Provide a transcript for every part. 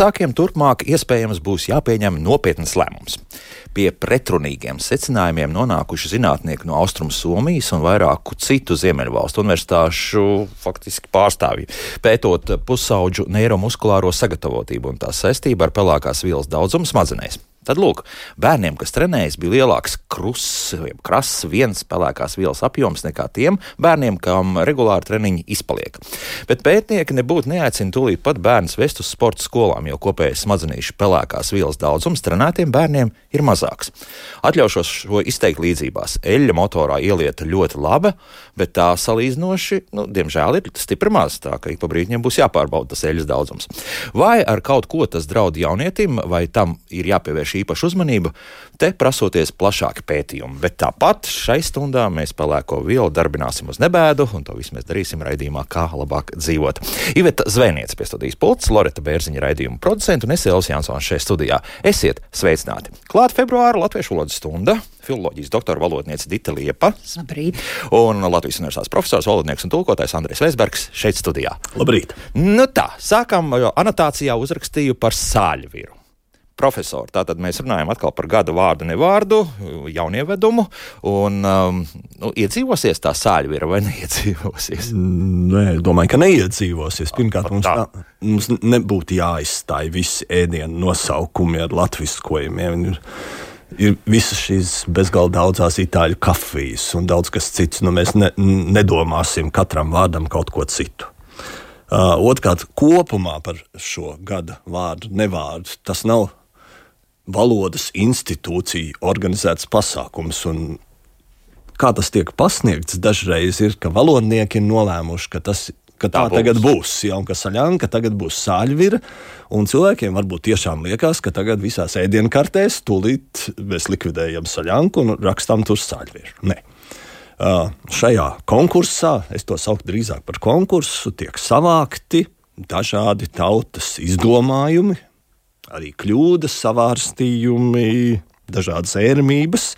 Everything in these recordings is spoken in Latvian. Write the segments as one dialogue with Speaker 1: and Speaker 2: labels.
Speaker 1: Vecākiem turpmāk iespējams būs jāpieņem nopietnas lēmums. Pie pretrunīgiem secinājumiem nonākuši zinātnieki no Austrum Somijas un vairāku citu Ziemeļvalstu universitāšu faktiski pārstāvji, pētot pusauģu neiromuskulāro sagatavotību un tās saistību ar pelēkās vielas daudzumu smadzenēs. Tad, lūk, bērniem, kas trenējas, bija lielāks krusts, krasts, viens pelēkās vielas apjoms nekā tiem bērniem, kam regulāri treniņi izpaliek. Bet pētnieki nebūtu neaicina tūlīt pat bērnus vest uz sporta skolām, jo kopējais smadzenīšu pelēkās vielas daudzums trenētiem bērniem ir mazāks. Atļaušos šo izteikt līdzībās. Eļļa motorā ielieta ļoti laba, bet tā salīdzinoši, nu, diemžēl, ir stipri maz, tā ka ik pa brīdim būs jāpārbauda tas eļļas daudzums. Vai ar kaut ko tas draud jaunietim, vai tam ir jāpievērš pievērš īpašu uzmanību, te prasoties plašāki pētījumi. Bet tāpat šai stundā mēs pelēko vielu darbināsim uz nebēdu, un to visu mēs darīsim raidījumā, kā labāk dzīvot. Iveta Zvēniece pie studijas pults, Loreta Bērziņa raidījuma producenta un es Elis Jansons šajā studijā. Esiet sveicināti! Klāt februāra latviešu valodas stunda filoloģijas doktora valodniece Dita Liepa.
Speaker 2: Labrīt.
Speaker 1: Un Latvijas universitātes profesors, valodnieks un tulkotājs Andrēs Vesbergs šeit studijā.
Speaker 3: Labrīt!
Speaker 1: Nu tā, sākam, jo anotācijā uzrakstīju par sāļviru profesori. Tātad mēs runājam atkal par gada vārdu, nevārdu, jaunievedumu. Un, um, nu, iedzīvosies tā sāļvira vai neiedzīvosies?
Speaker 3: Nē, domāju, ka neiedzīvosies. Pirmkārt, mums, tā, mums nebūtu jāizstāj visi ēdienu nosaukumi ar latviskojumiem. Ir, ir visas šīs bezgalīgi daudzās itāļu kafijas un daudz kas cits. Nu, mēs ne, nedomāsim katram vārdam kaut ko citu. Uh, Otrkārt, kopumā par šo gada vārdu, nevārdu, tas nav valodas institūcija organizēts pasākums. Kā tas tiek pasniegts, dažreiz ir, ka valodnieki ir nolēmuši, ka tas ka tā, tā būs. tagad būs. Ja, un ka saļanka tagad būs sāļvira. Un cilvēkiem varbūt tiešām liekas, ka tagad visās ēdienkartēs tūlīt mēs likvidējam saļanku un rakstām tur sāļviru. Nē. Uh, šajā konkursā, es to saucu drīzāk par konkursu, tiek savākti dažādi tautas izdomājumi, arī kļūdas, savārstījumi, dažādas ērmības.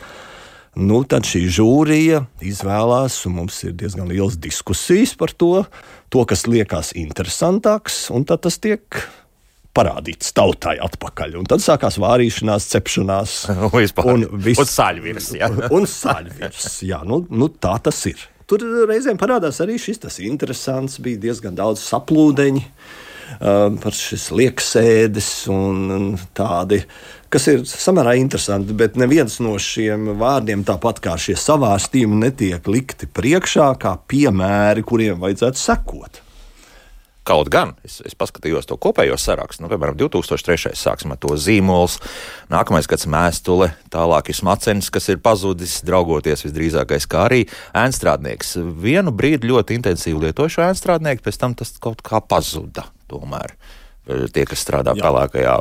Speaker 3: Nu, tad šī žūrija izvēlās, un mums ir diezgan liels diskusijas par to, to kas liekas interesantāks, un tas tiek parādīts tautai atpakaļ. Un tad sākās vārīšanās, cepšanās.
Speaker 1: un viss sāļvirs. Jā,
Speaker 3: un sāļvirs. Jā nu, nu, tā tas ir. Tur reizēm parādās arī šis tas interesants, bija diezgan daudz saplūdeņu par šīs lieksēdes un tādi kas ir samērā interesanti, bet neviens no šiem vārdiem, tāpat kā šie savārstījumi, netiek likti priekšā kā piemēri, kuriem vajadzētu sekot.
Speaker 1: Kaut gan es, es paskatījos to kopējo sarakstu, nu, piemēram, 2003. sāksim ar to zīmolu, nākamais gads mēstule, tālāk ir smacenis, kas ir pazudis, draugoties visdrīzākais, kā arī ēnstrādnieks. Vienu brīdi ļoti intensīvi lietoju šo ēnstrādnieku, pēc tam tas kaut kā pazuda tomēr tie, kas strādā jā. pelēkajā.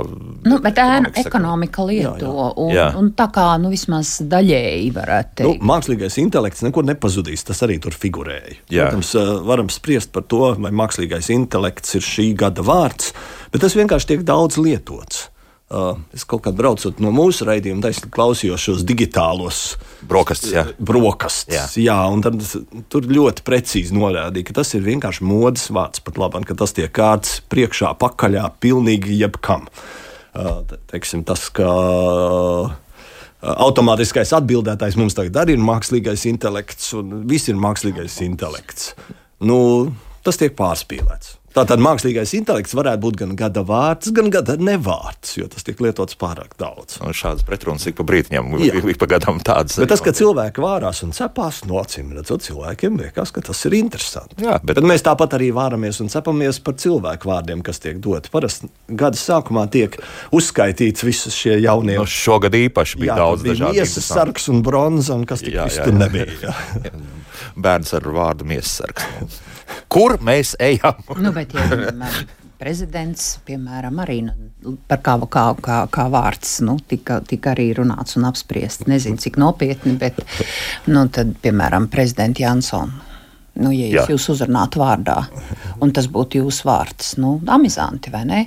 Speaker 2: Nu, bet ēna ekonomika lieto, jā, jā. Un, jā. un tā kā nu, vismaz daļēji varētu
Speaker 3: teikt. Nu, mākslīgais intelekts nekur nepazudīs, tas arī tur figurēja. Jā. Protams, varam spriest par to, vai mākslīgais intelekts ir šī gada vārds, bet tas vienkārši tiek daudz lietots. Uh, es kaut kādā braucot no mūsu raidījuma, taisnīgi klausījos šos digitālos
Speaker 1: brokastis. Jā,
Speaker 3: brokastis, jā. jā un tad tur ļoti precīzi norādīja, ka tas ir vienkārši modes vārds pat labam, ka tas tiek kārts priekšā, pakaļā, pilnīgi jebkam. Uh, teiksim, tas, ka uh, automātiskais atbildētājs mums tagad arī ir mākslīgais intelekts, un viss ir mākslīgais intelekts. Nu, tas tiek pārspīlēts. Tātad mākslīgais intelekts varētu būt gan gada vārds, gan gada nevārds, jo tas tiek lietots pārāk daudz.
Speaker 1: Un šādas pretrunas ik pa brītiņam, ik pa gadam tādas.
Speaker 3: Bet tas, ka cilvēki vārās un cepās, no acīm redzot, cilvēkiem liekas, ka tas ir interesanti. Jā, bet tad mēs tāpat arī vāramies un cepamies par cilvēku vārdiem, kas tiek doti. Parasti gada sākumā tiek uzskaitīts visas šie jaunie.
Speaker 1: No šogad īpaši bija jā, daudz dažādu.
Speaker 3: Miesas sargs un bronza un kas tik viss tur nebija. Jā.
Speaker 1: Bērns ar vārdu miesas sargs. Kur mēs ejam?
Speaker 2: nu, bet, ja, prezidents, piemēram, arī nu, par kā, kā, kā, kā vārds nu, tika, tika arī runāts un apspriests. Nezinu, cik nopietni, bet, nu, tad, piemēram, prezidents Jansons. Nu, ja jūs, jūs uzrunātu vārdā, un tas būtu jūsu vārds, nu, amizanti, vai ne?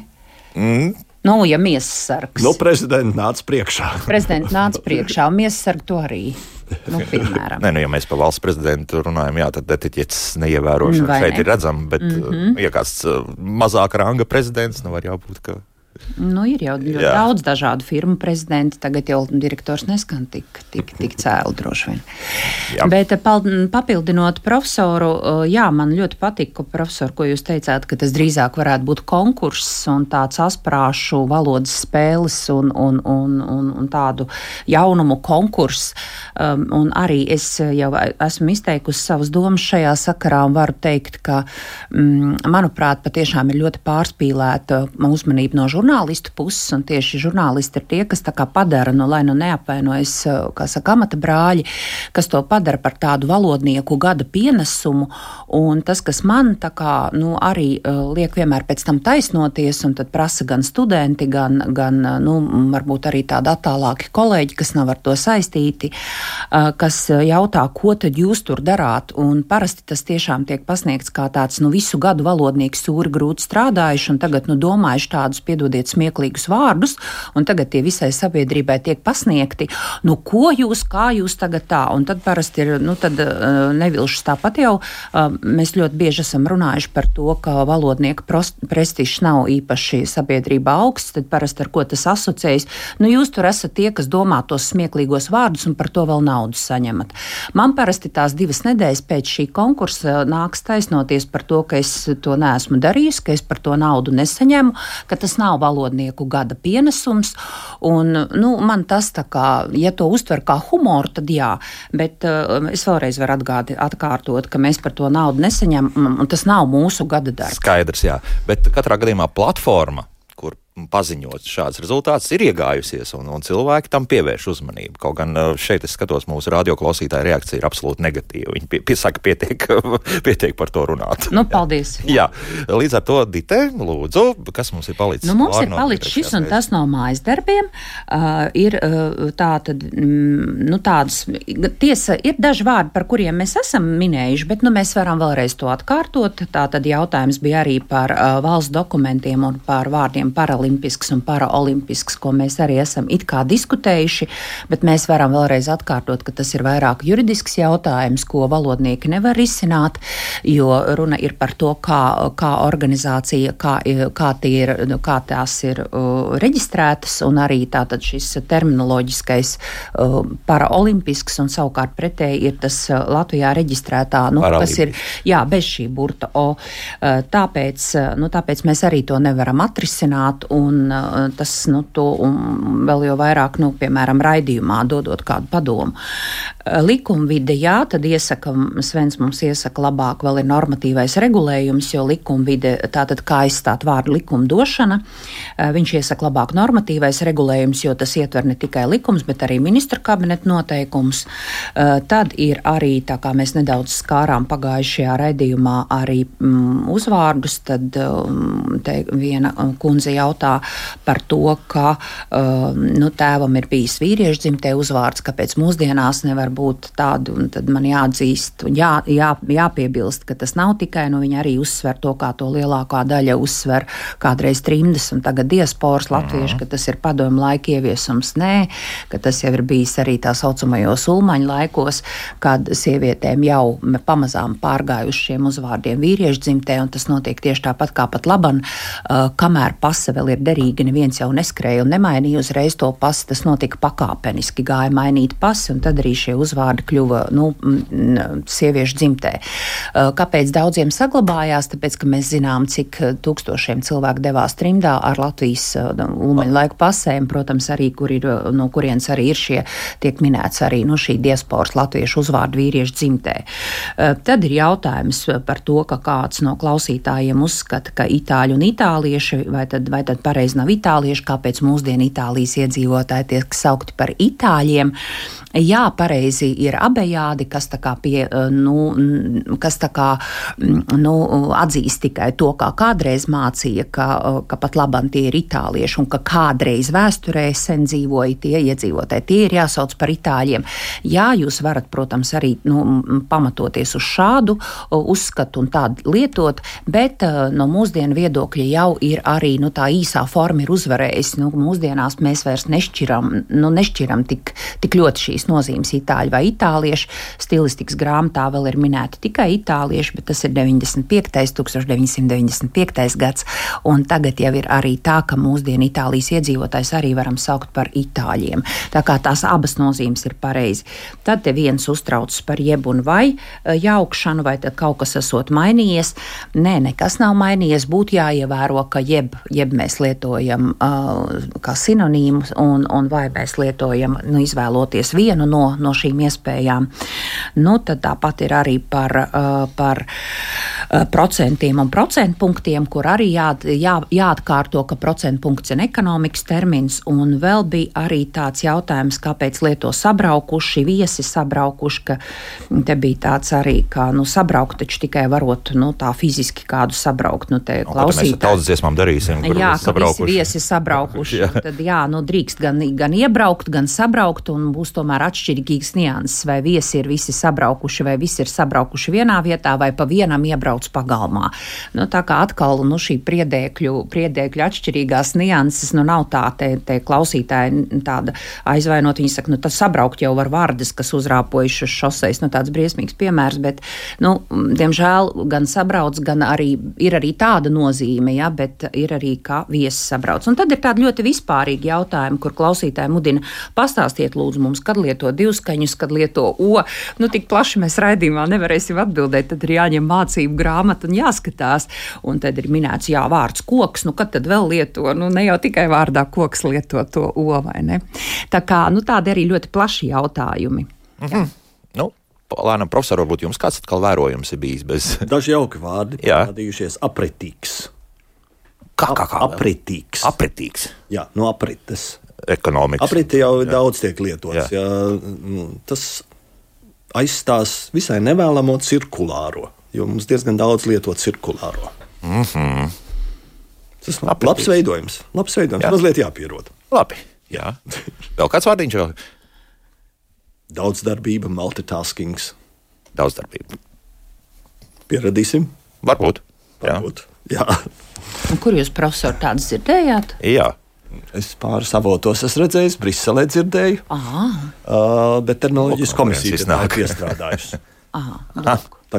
Speaker 1: Mm,
Speaker 2: Nu, ja miesas sargs.
Speaker 3: Nu, prezidents nāca priekšā.
Speaker 2: prezidents nāca priekšā, un miesas sargs to arī. Nu, piemēram.
Speaker 1: Nē, nu, ja mēs par valsts prezidentu runājam, jā, tad etiķetes neievērošana
Speaker 2: Vai
Speaker 1: šeit
Speaker 2: ne?
Speaker 1: ir redzama. Bet, mm -hmm. ja kāds uh, mazāka ranga prezidents, nu var jābūt, ka
Speaker 2: Nu, ir jau ļoti
Speaker 1: Jā.
Speaker 2: daudz dažādu firmu prezidenti. Tagad jau direktors neskan tik, tik, tik cēlu droši vien.
Speaker 1: Jā.
Speaker 2: Bet eh, papildinot profesoru, eh, jā, man ļoti patika, profesor, ko jūs teicāt, ka tas drīzāk varētu būt konkurss un tāds asprāšu valodas spēles un, un, un, un, un tādu jaunumu konkurss. Um, un arī es jau esmu izteikusi savas domas šajā sakarā un varu teikt, ka, mm, manuprāt, patiešām ir ļoti pārspīlēta uzmanība no žurnālistu puses, un tieši žurnālisti ir tie, kas padara, nu, lai nu neapvainojas, uh, kā saka, amata brāļi, kas to padara par tādu valodnieku gada pienesumu, un tas, kas man kā, nu, arī uh, liek vienmēr pēc tam taisnoties, un tad prasa gan studenti, gan, gan uh, nu, varbūt arī tādi attālāki kolēģi, kas nav ar to saistīti, kas jautā, ko tad jūs tur darāt, un parasti tas tiešām tiek pasniegts kā tāds, nu, visu gadu valodnieks sūri grūti strādājuši, un tagad, nu, domājuši tādus, piedodiet, smieklīgus vārdus, un tagad tie visai sabiedrībai tiek pasniegti, nu, ko jūs, kā jūs tagad tā, un tad parasti ir, nu, tad uh, nevilšas. Tāpat jau, uh, mēs ļoti bieži esam runājuši par to, ka valodnieka pros- prestižs nav īpaši sabiedrībā augsts, tad parasti ar ko tas asociējas, nu, jūs tur esat tie, kas domā tos smieklīgos vārdus un par to vēl naudu saņemat. Man parasti tās divas nedēļas pēc šī konkursa nāks taisnoties par to, ka es to neesmu darījis, ka es par to naudu nesaņemu, ka tas nav valodnieku gada pienesums. Un, nu, man tas tā kā, ja to uztver kā humoru, tad jā, bet uh, es vēlreiz varu atgādi, atkārtot, ka mēs par to naudu nesaņemam, un tas nav mūsu gada darbs.
Speaker 1: skaidrs, jā. Bet katrā gadījumā platforma, paziņot šāds rezultāts, ir iegājusies, un, un cilvēki tam pievērš uzmanību. Kaut gan uh, šeit es skatos, mūsu radioklausītāja reakcija ir absolūti negatīva. Viņi pie, piesaka, pietiek, pietiek par to runāt.
Speaker 2: Nu, paldies!
Speaker 1: Jā, līdz ar to Dite, lūdzu, kas mums ir palicis?
Speaker 2: Nu, mums ir
Speaker 1: Vārno
Speaker 2: palicis šis un tas no mājas darbiem. Uh, ir uh, tā tad, mm, nu, tādas, tiesa, ir daži vārdi, par kuriem mēs esam minējuši, bet nu, mēs varam vēlreiz to atkārtot. Tā tad jautājums bija arī par uh, valsts dokumentiem un par vārdiem paralimpisks un paraolimpisks, ko mēs arī esam it kā diskutējuši, bet mēs varam vēlreiz atkārtot, ka tas ir vairāk juridisks jautājums, ko valodnieki nevar risināt, jo runa ir par to, kā, kā organizācija, kā, kā, ir, nu, kā tās ir uh, reģistrētas, un arī tātad šis terminoloģiskais uh, paraolimpisks, un savukārt pretēji ir tas Latvijā reģistrētā, nu, kas ir, jā, bez šī burta O. Uh, tāpēc, uh, nu, tāpēc mēs arī to nevaram atrisināt, un uh, tas, nu, to un vēl jau vairāk, nu, piemēram, raidījumā dodot kādu padomu. Uh, Likumvide, jā, tad iesaka, Svens mums iesaka labāk vēl ir normatīvais regulējums, jo likumvide, tātad kā aizstāt vārdu likumdošana, uh, viņš iesaka labāk normatīvais regulējums, jo tas ietver ne tikai likums, bet arī ministra kabineta noteikums. Tad ir arī, tā kā mēs nedaudz skārām pagājušajā raidījumā, arī mm, uzvārdus, tad um, te viena kundze jautā par to, ka um, nu, tēvam ir bijis vīriešu dzimtē uzvārds, kāpēc mūsdienās nevar būt tādu, tad man jāatzīst, jā, jā, jāpiebilst, ka tas nav tikai, nu viņi arī uzsver to, kā to lielākā daļa uzsver kādreiz trimdas un tagad diasporas latvieši, ka tas ir padomu laika ieviesums. Nē, ka tas jau ir bijis arī tā saucamajos ulmaņu laikos, kad sievietēm jau pamazām pārgājuši šiem uzvārdiem vīriešu dzimtē, un tas notiek tieši tāpat kā pat laban, uh, kamēr pasa vēl ir derīga, neviens jau neskrēja un nemainīja uzreiz to pasi, tas notika pakāpeniski, gāja mainīt pasi, un tad arī šie uzvārdi kļuva, nu, sieviešu dzimtē. Uh, Kāpēc daudziem saglabājās? Tāpēc, ka mēs zinām, cik tūkstošiem cilvēku devās trimdā ar Latvijas uh, ulmaņu laiku pasēm, protams, arī, kur ir, uh, no kurienes arī ir šie, tiek minēts arī, nu, šī diasporas latviešu uzvārdu vīriešu dzimtē. Uh, Tad ir jautājums par to, ka kāds no klausītājiem uzskata, ka itāļi un itālieši, vai tad, vai tad pareizi nav itālieši, kāpēc mūsdienu Itālijas iedzīvotāji tiek saukti par itāļiem. Jā, pareizi ir abejādi, kas tā kā, pie, nu, kas tā kā nu, atzīst tikai to, kā kādreiz mācīja, ka, ka pat labam tie ir itālieši un ka kādreiz vēsturē sen dzīvoja tie iedzīvotāji. Tie ir jāsauc par itāļiem. Jā, jūs varat, protams, arī nu, pamatoties uz šādu uzskatu un tādu lietot, bet no mūsdienu viedokļa jau ir arī nu, tā īsā forma ir uzvarējusi. Nu, mūsdienās mēs vairs nešķiram, nu, nešķiram tik, tik ļoti šīs nozīmes itāļu vai itālieši. Stilistikas grāmatā vēl ir minēti tikai itālieši, bet tas ir 95. 1995. gads, un tagad jau ir arī tā, ka mūsdienu Itālijas iedzīvotājs arī varam saukt par itāļiem. Tā kā tās abas nozīmes ir pareizi. Tad te viens uztraucas par jeb un vai e, jaukšanu, vai kaut kas esot mainījies. Nē, nekas nav mainījies. Būtu jāievēro, ka jeb, jeb mēs lietojam uh, kā sinonīmu, un, un vai mēs lietojam, nu, izvēloties vienu no, no šīm iespējām. Nu, tad tāpat ir arī par, uh, par procentiem un procentpunktiem, kur arī jā, jā, jāatkārto, ka procentpunkts ir ekonomikas termins. Un vēl bija arī tāds jautājums, kāpēc lieto sabraukuši, viesi sabraukuši, ka te bija tāds arī, ka nu, sabraukt taču tikai varot nu, tā fiziski kādu sabraukt. Nu, te
Speaker 1: klausītāji. Mēs daudz dziesmām darīsim.
Speaker 2: Jā, ka visi viesi sabraukuši. jā. Tad jā, nu, drīkst gan, gan iebraukt, gan sabraukt, un būs tomēr atšķirīgs nianses, vai viesi ir visi sabraukuši, vai visi ir sabraukuši vienā vietā, vai pa vienam iebrauc pagalmā. Nu, tā kā atkal nu, šī priedēkļu, priedēkļu atšķirīgās nianses, nu nav tā, te, te klausītāji tāda aizvainot. Viņi saka, nu tas sabraukt jau var vārdas, kas uzrāpojuši uz šoseis, nu tāds briesmīgs piemērs, bet, nu, diemžēl gan sabrauc, gan arī ir arī tāda nozīme, ja, bet ir arī kā viesis sabrauc. Un tad ir tādi ļoti vispārīgi jautājumi, kur klausītāji mudina pastāstiet lūdzu mums, kad lieto divskaņus, kad lieto o. Nu, tik plaši mēs raidījumā nevarēsim atbildēt, tad ir jāņem mācību grāmata un jāskatās. Un tad ir minēts, jā, vārds koks, nu kad tad vēl lieto, nu ne jau tikai vārdā koks lieto to o vai ne. Tā kā, nu tādi arī ļoti plaši jautājumi.
Speaker 1: Mm -hmm. Nu, Lēnām, profesor, varbūt jums kāds atkal vērojums ir bijis bez.
Speaker 3: Daži jauki vārdi parādījušies apretīgs.
Speaker 1: Kā, kā, kā?
Speaker 3: Apretīgs.
Speaker 1: Apretīgs.
Speaker 3: Jā, no aprites.
Speaker 1: Ekonomikas.
Speaker 3: Aprite jau jā. daudz tiek lietots. Jā. Jā, nu, tas aizstās visai nevēlamo cirkulāro jo mums diezgan daudz lietot cirkulāro.
Speaker 1: Mm -hmm.
Speaker 3: Tas ir labs veidojums. Labs veidojums. Jā. Mazliet jāpierod.
Speaker 1: Labi. Jā. Vēl kāds vārdiņš vēl?
Speaker 3: Daudzdarbība, multitaskings.
Speaker 1: Daudzdarbība.
Speaker 3: Pieradīsim.
Speaker 1: Varbūt.
Speaker 3: Varbūt. Jā. Jā.
Speaker 2: Un kur jūs, profesor, tādas dzirdējāt?
Speaker 1: Jā.
Speaker 3: Es pāris avotos esmu redzējis, Briselē dzirdēju.
Speaker 2: Aha.
Speaker 3: Uh, bet terminoloģijas komisija ir piestrādājusi.
Speaker 2: Aha,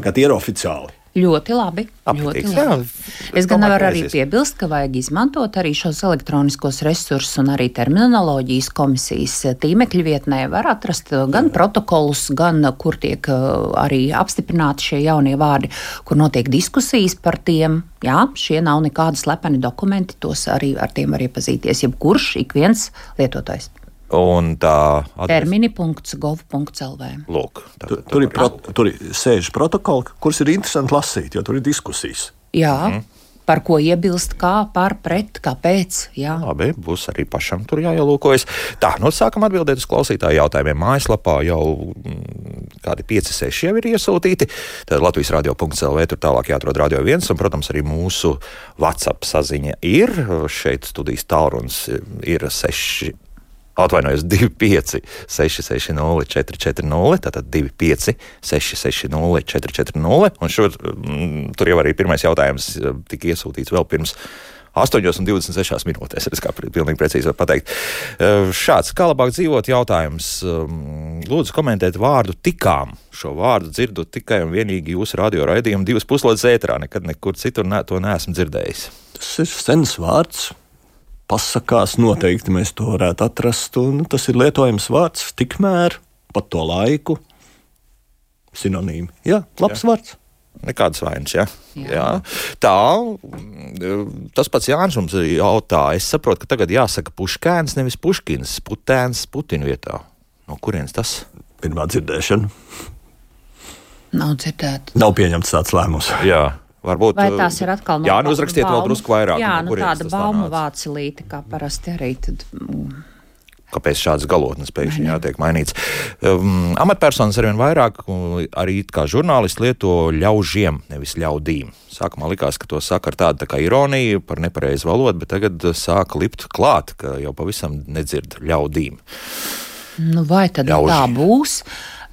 Speaker 3: tie ir oficiāli.
Speaker 2: Ļoti labi.
Speaker 1: Apatīks,
Speaker 2: ļoti labi. Es gan varu arī piebilst, ka vajag izmantot arī šos elektroniskos resursus un arī terminoloģijas komisijas tīmekļa vietnē var atrast gan protokolus, gan kur tiek arī apstiprināti šie jaunie vārdi, kur notiek diskusijas par tiem. Jā, šie nav nekādi slepeni dokumenti, tos arī ar tiem var iepazīties jebkurš, ik viens lietotājs.
Speaker 1: Un tā
Speaker 2: adres... termini.gov.lv.
Speaker 1: Lūk,
Speaker 3: tā, tur, tur, ir pro, tur ir sēžu protokoli, kurus ir interesanti lasīt, jo tur ir diskusijas.
Speaker 2: Jā. Mm. Par ko iebilst, kā par pret, kāpēc. Jā.
Speaker 1: Labi, būs arī pašam tur jāielūkojas. Tā, nu sākam atbildēt uz klausītāju jautājumiem. Mājaslapā jau mm, kādi 5, 6 jau ir iesūtīti. Tad Latvijas radio.clv tur tālāk jāatrod radio viens, un, protams, arī mūsu WhatsApp saziņa ir. Šeit studijas tālrunis ir 6 Atvainojos, 25, 660, 440, tātad 25, 660, 440. Un šur, mm, tur jau arī pirmais jautājums eh, tika iesūtīts vēl pirms 8,26 minūtēs. Es kā pilnīgi precīzi varu pateikt. Eh, šāds, kā labāk dzīvot, jautājums. Mm, lūdzu, komentēt vārdu tikām. Šo vārdu dzirdu tikai un vienīgi jūsu radio raidījumu divas puslodes ēterā. Nekad nekur citur ne, to neesmu dzirdējis.
Speaker 3: Tas ir sens vārds pasakās, noteikti mēs to varētu atrast. Un tas ir lietojams vārds tikmēr, pat to laiku. Sinonīmi. Jā, labs Jā. vārds.
Speaker 1: Nekādas vainas, ja? Jā. Jā. Tā, tas pats Jānis mums jautā. Es saprotu, ka tagad jāsaka puškēns, nevis puškins, putēns, Putina vietā. No kurienes tas?
Speaker 3: Pirmā dzirdēšana.
Speaker 2: Nav dzirdēta.
Speaker 3: Nav pieņemts tāds lēmums.
Speaker 1: Jā. Varbūt,
Speaker 2: Vai tās ir atkal
Speaker 1: no Jā, nu uzrakstiet baumu. vēl drusku vairāk.
Speaker 2: Jā, nu tāda baumu vācelīte, kā parasti arī. Tad, mm.
Speaker 1: kāpēc šādas galotnes pēkšņi jātiek mainīts. Um, amatpersonas arvien vairāk, arī kā žurnālisti lieto ļaužiem, nevis ļaudīm. Sākumā likās, ka to saka ar tādu tā ironiju par nepareizu valodu, bet tagad sāka lipt klāt, ka jau pavisam nedzird ļaudīm.
Speaker 2: Nu, vai tad Ļauži. tā būs?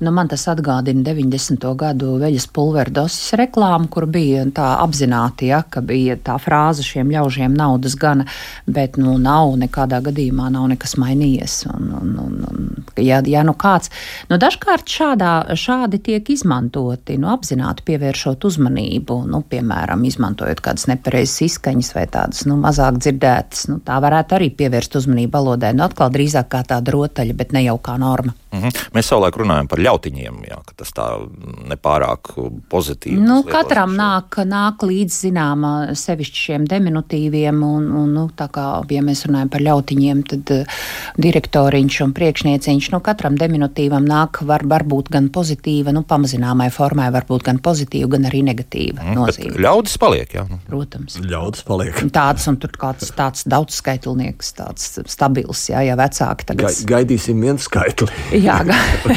Speaker 2: Nu, man tas atgādina 90. gadu veļas pulveru dosis reklāmu, kur bija tā apzināti, ja, ka bija tā frāze šiem ļaužiem naudas gana, bet nu nav nekādā gadījumā nav nekas mainījies. Un, un, un, un, ja, ja nu kāds, nu dažkārt šādā, šādi tiek izmantoti, nu apzināti pievēršot uzmanību, nu, piemēram, izmantojot kādas nepareizas izskaņas vai tādas, nu, mazāk dzirdētas, nu, tā varētu arī pievērst uzmanību valodai, nu, atkal drīzāk kā tāda rotaļa, bet ne jau kā norma.
Speaker 1: Mm -hmm. Mēs savulaik runājam par ļautiņiem, jā, ka tas tā nepārāk pozitīvi.
Speaker 2: Nu, katram nāk, nāk līdz zināma sevišķi šiem diminutīviem, un, un nu, tā kā, ja mēs runājam par ļautiņiem, tad uh, direktoriņš un priekšnieciņš, nu, katram diminutīvam nāk var, varbūt gan pozitīva, nu, pamazināmai formai, varbūt gan pozitīva, gan arī negatīva mm, nozīme.
Speaker 1: Ļaudis paliek, jā.
Speaker 2: Nu. Protams.
Speaker 3: Ļaudis paliek.
Speaker 2: Tāds un tur kāds tāds daudzskaitlnieks, tāds stabils, jā, ja vecāki tagad.
Speaker 3: Ga gaidīsim vienu skaitli.
Speaker 2: Jā,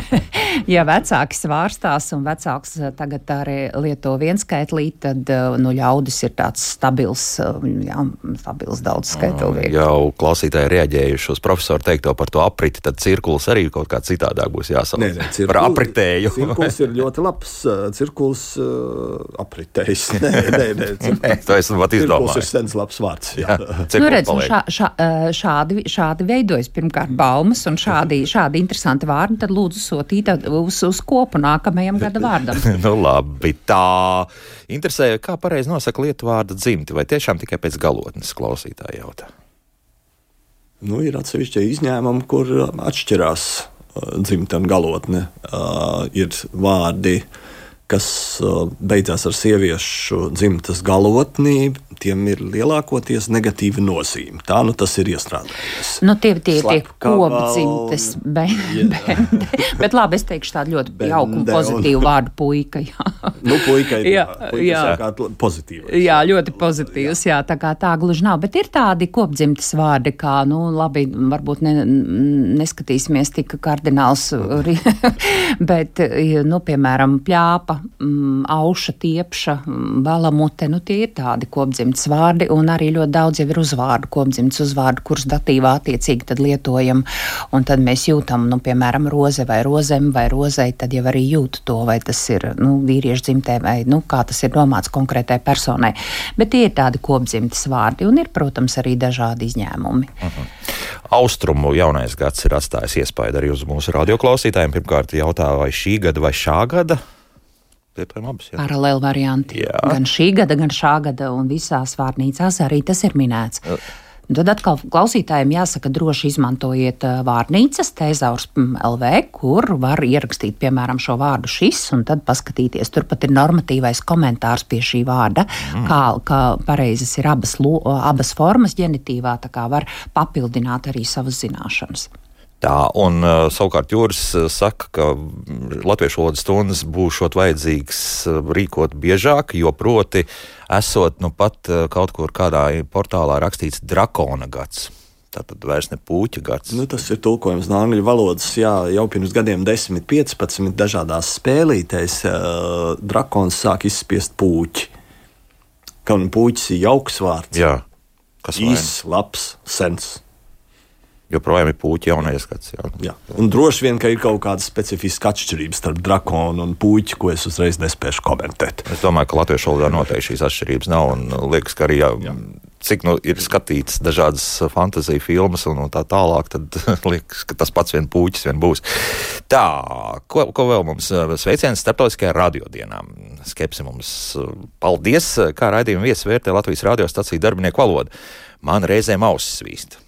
Speaker 2: ja vecāki svārstās un vecāks eh, tagad arī lieto vienskaitlī, tad eh, nu, ļaudis ir tāds stabils, eh, jā, stabils daudz skaitlīgi.
Speaker 1: Jau klausītāji reaģējuši uz profesoru teikto par to apriti, tad cirkulis arī kaut kā citādāk būs jāsauc. Nē, nē, cirkul, par apritēju.
Speaker 3: cirkulis ir ļoti labs, cirkulis uh, apritējs. Nē, nē, nē. Cirkulis,
Speaker 1: to esmu pat izdomājis.
Speaker 3: Tas ir sens labs vārds. Jā.
Speaker 2: Jā, nu, redz, šā, šā, šādi, šādi veidojas pirmkārt baumas un šādi, šādi interesanti vārdi vārdu, tad lūdzu sūtīt uz, uz kopu nākamajam gada vārdam.
Speaker 1: nu, labi, tā. Interesē, kā pareizi nosaka lietu vārdu dzimti, vai tiešām tikai pēc galotnes klausītāja jautā?
Speaker 3: Nu, ir atsevišķi izņēmumi, kur atšķirās uh, dzimta un galotne. Uh, ir vārdi, kas beidzās ar sieviešu dzimtas galotnī, tiem ir lielākoties negatīva nozīme. Tā nu tas ir iestrādājies.
Speaker 2: Nu, tie tie ir kopdzimtes, bet, bet labi, es teikšu tādu ļoti jauku un pozitīvu un... vārdu puika. Jā.
Speaker 3: Nu, puika ir jā, puika jā. pozitīvs.
Speaker 2: Jā, ļoti pozitīvs, jā. jā, tā kā tā gluži nav, bet ir tādi kopdzimtes vārdi, kā, nu, labi, varbūt ne, neskatīsimies tik kardināls, bet, nu, piemēram, pļāpa, mm, auša, tiepša, balamute, nu, tie ir tādi kopdzimtes vārdi, un arī ļoti daudz jau ir uzvārdu, kopdzimtes uzvārdu, kurus datīvā attiecīgi lietojam, un tad mēs jūtam, nu, piemēram, roze vai rozem vai rozei, tad jau arī jūtu to, vai tas ir, nu, vīriešu dzimtē vai, nu, kā tas ir domāts konkrētai personai. Bet tie ir tādi kopdzimtes vārdi, un ir, protams, arī dažādi izņēmumi. Uh mhm. -huh.
Speaker 1: Austrumu jaunais gads ir atstājis iespaidu arī uz mūsu radioklausītājiem. Pirmkārt, jautā, vai šī gada vai šā gada
Speaker 2: lietojam abas. Paralēli varianti. Jā. Gan šī gada, gan šā gada, un visās vārnīcās arī tas ir minēts. Jā. Tad atkal klausītājiem jāsaka, droši izmantojiet vārnīcas Tēzaurs LV, kur var ierakstīt, piemēram, šo vārdu šis, un tad paskatīties. Turpat ir normatīvais komentārs pie šī vārda, mm. kā, kā pareizas ir abas, abas formas ģenitīvā, tā kā var papildināt arī savas zināšanas.
Speaker 1: Tā, un uh, savukārt Jūras uh, saka, ka latviešu valodas stundas būšot vajadzīgs uh, rīkot biežāk, jo proti esot nu pat kaut kur kādā portālā rakstīts drakona gads. Tātad vairs ne puķa gads.
Speaker 3: Nu, tas ir tulkojums no angļu valodas. Jā, jau pirms gadiem, 10, 15 dažādās spēlītēs, uh, drakons sāk izspiest puķi. Kaut kā puķis ir jauks vārds.
Speaker 1: Jā,
Speaker 3: kas ir īsts, labs, sens
Speaker 1: joprojām ir puķi jaunais gads. Jā.
Speaker 3: Jā. Un droši vien, ka ir kaut kāda specifiska atšķirība starp drakonu un puķi, ko es uzreiz nespēšu komentēt.
Speaker 1: Es domāju, ka latviešu valodā noteikti šīs atšķirības nav. Un liekas, ka arī jā, jā. cik nu, ir skatīts dažādas fantāzijas filmas un, un tā tālāk, tad liekas, ka tas pats vien puķis vien būs. Tā, ko, ko vēl mums sveiciens starptautiskajā radiodienā? Skepsi mums paldies, kā raidījuma viesis vērtē Latvijas radiostaciju darbinieku valodu. Man reizēm ausis svīst.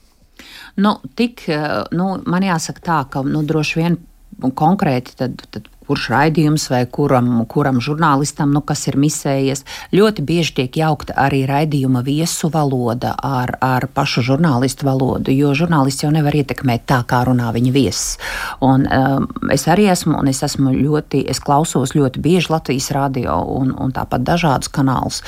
Speaker 2: Nu, tik, eh, nu, man jāsaka tā, ka nu, droši vien konkrēti tad, tad kurš raidījums vai kuram, kuram žurnālistam, nu, kas ir misējies. Ļoti bieži tiek jaukta arī raidījuma viesu valoda ar, ar pašu žurnālistu valodu, jo žurnālists jau nevar ietekmēt tā, kā runā viņa viesis. Un, um, es arī esmu, un es esmu ļoti, es klausos ļoti bieži Latvijas radio un, un tāpat dažādus kanālus.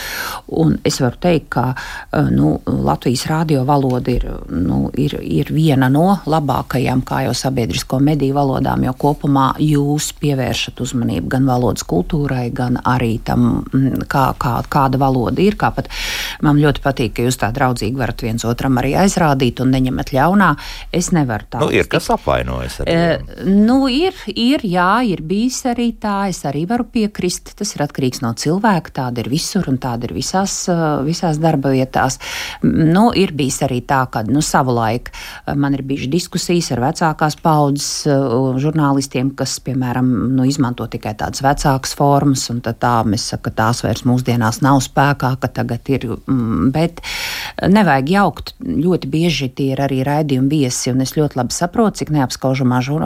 Speaker 2: Un es varu teikt, ka uh, nu, Latvijas radio valoda ir, nu, ir, ir viena no labākajām, kā jau sabiedrisko mediju valodām, jo kopumā jūs pievēršaties pievēršat uzmanību gan valodas kultūrai, gan arī tam, mm, kā, kā, kāda valoda ir. Kā man ļoti patīk, ka jūs tā draudzīgi varat viens otram arī aizrādīt un neņemat ļaunā. Es nevaru tā.
Speaker 1: Nu, ir kas apvainojas.
Speaker 2: E, nu, ir, ir, jā, ir bijis arī tā. Es arī varu piekrist. Tas ir atkarīgs no cilvēka. Tāda ir visur un tāda ir visās, visās darba vietās. Nu, ir bijis arī tā, ka nu, savulaik man ir bijušas diskusijas ar vecākās paudzes žurnālistiem, kas, piemēram, nu, izmanto tikai tādas vecākas formas, un tā mēs sakām, ka tās vairs mūsdienās nav spēkā, ka tagad ir. Mm, bet nevajag jaukt. Ļoti bieži tie ir arī raidījumi viesi, un es ļoti labi saprotu, cik neapskaužamā žur,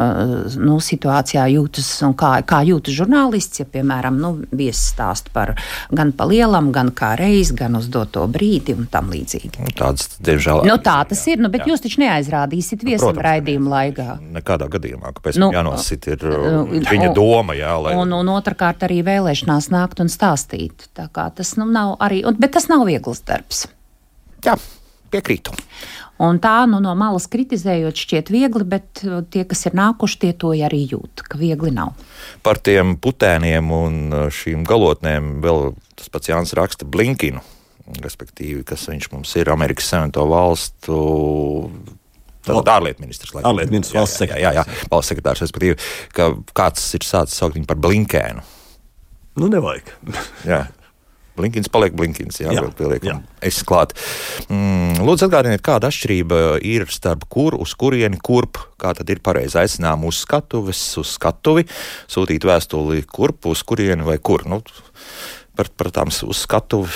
Speaker 2: nu, situācijā jūtas un kā, kā jūtas žurnālists, ja, piemēram, nu, viesis stāst par gan pa lielam, gan kā reiz, gan uz doto brīdi un tam līdzīgi.
Speaker 1: Nu, tāds, diemžēl,
Speaker 2: nu, tā tas ir, nu, bet jā. jūs taču neaizrādīsiet viesam raidījumu laikā.
Speaker 1: Nekādā gadījumā, kāpēc nu, jānosit ir uh, viņa doma doma. Jā, lai...
Speaker 2: un, un otrkārt arī vēlēšanās nākt un stāstīt. Tas nu, nav arī, un, bet tas nav viegls darbs.
Speaker 1: Jā, piekrītu.
Speaker 2: Un tā nu, no malas kritizējot, šķiet viegli, bet uh, tie, kas ir nākuši, tie to arī jūt, ka viegli nav.
Speaker 1: Par tiem putēniem un uh, šīm galotnēm vēl tas pats Jānis raksta Blinkinu, respektīvi, kas viņš mums ir Amerikas Savienoto valstu Tātad ārlietu ministrs.
Speaker 3: Ārlietu ministrs, valsts sekretārs.
Speaker 1: Jā, jā, jā, valsts sekretārs, respektīvi, ka kāds ir sācis saukt viņu par blinkēnu.
Speaker 3: Nu, nevajag.
Speaker 1: jā. Blinkins paliek blinkins, jā, jā, pieliek, jā. es klāt. Mm, lūdzu, atgādiniet, kāda atšķirība ir starp kur, uz kurieni, kurp, kā tad ir pareizi aicinām uz skatuves, uz skatuvi, sūtīt vēstuli kurp, uz kurieni vai kur. Nu, par, par tām uz skatuvi.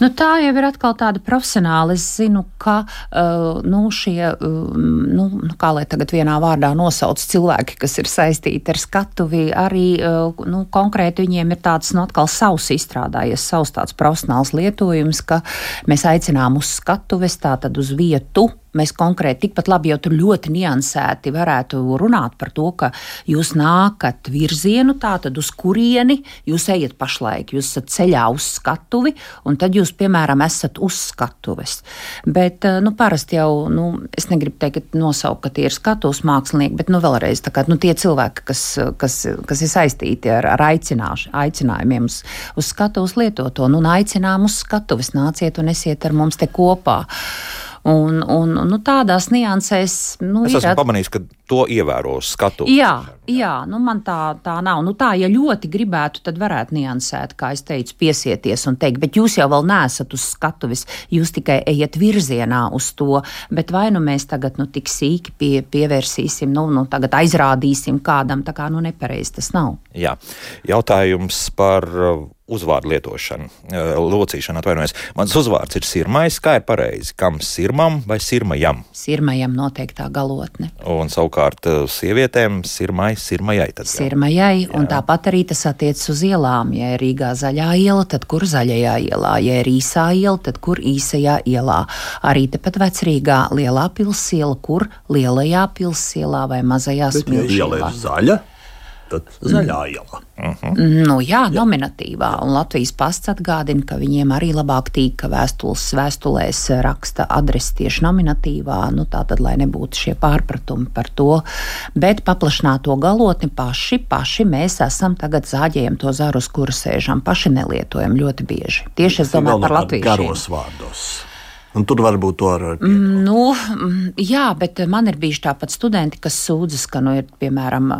Speaker 2: Nu, tā jau ir atkal tāda profesionāla. Es zinu, ka uh, nu, šie, uh, nu, kā lai tagad vienā vārdā nosauc cilvēki, kas ir saistīti ar skatuvi, arī uh, nu, konkrēti viņiem ir tāds nu, atkal savs izstrādājies, savs tāds profesionāls lietojums, ka mēs aicinām uz skatuves, tātad uz vietu mēs konkrēti tikpat labi jau tur ļoti niansēti varētu runāt par to, ka jūs nākat virzienu, tātad uz kurieni jūs ejat pašlaik. Jūs esat ceļā uz skatuvi, un tad jūs, piemēram, esat uz skatuves. Bet, eh, nu, parasti jau, nu, es negribu teikt, nosaukt, ka tie ir skatuves mākslinieki, bet, nu, vēlreiz, kā, nu, tie cilvēki, kas, kas, kas ir saistīti ar, ar aicinājumiem uz, uz skatuves lietoto, nu, un aicinām uz skatuves, nāciet un esiet ar mums te kopā. Un, un, nu, tādās niansēs. Nu,
Speaker 1: es esmu ir, pamanījis, ka to ievēro skatu.
Speaker 2: Jā, jā nu, man tā, tā nav. Nu, tā, ja ļoti gribētu, tad varētu niansēt, kā es teicu, piesieties un teikt, bet jūs jau vēl neesat uz skatuves, jūs tikai ejat virzienā uz to. Bet vai nu mēs tagad nu, tik sīki pie, pievērsīsim, nu, nu tagad aizrādīsim kādam, tā kā nu nepareizi tas nav.
Speaker 1: Jā, jautājums par uzvārdu lietošanu, locīšanu atvainojos. Mans uzvārds ir sirmais, kā ir pareizi? Kam sirmam vai sirmajam?
Speaker 2: Sirmajam noteiktā galotne.
Speaker 1: Un savukārt sievietēm sirmai, sirmajai. Tad,
Speaker 2: jā. Sirmajai, jā. un tāpat arī tas attiecas uz ielām. Ja ir Rīgā zaļā iela, tad kur zaļajā ielā? Ja ir īsā iela, tad kur īsajā ielā? Arī tepat vecrīgā lielā pilsēla, kur lielajā pilsēlā vai mazajā smilšā.
Speaker 3: Ja iela ir zaļa, tad zaļā iela.
Speaker 2: Uh mhm. -huh. nu, jā, nominatīvā. Un Latvijas pasts atgādina, ka viņiem arī labāk tīk, ka vēstules, vēstulēs raksta adresi tieši nominatīvā. Nu, tā tad, lai nebūtu šie pārpratumi par to. Bet paplašināto galotni paši, paši mēs esam tagad zāģējam to zaru, uz kura sēžam, paši nelietojam ļoti bieži. Tieši es domāju par Latviju.
Speaker 3: Garos vārdos. Un tur varbūt to var
Speaker 2: mm, nu, mm, Jā, bet man ir bijuši tāpat studenti, kas sūdzas, ka, nu, ir, piemēram,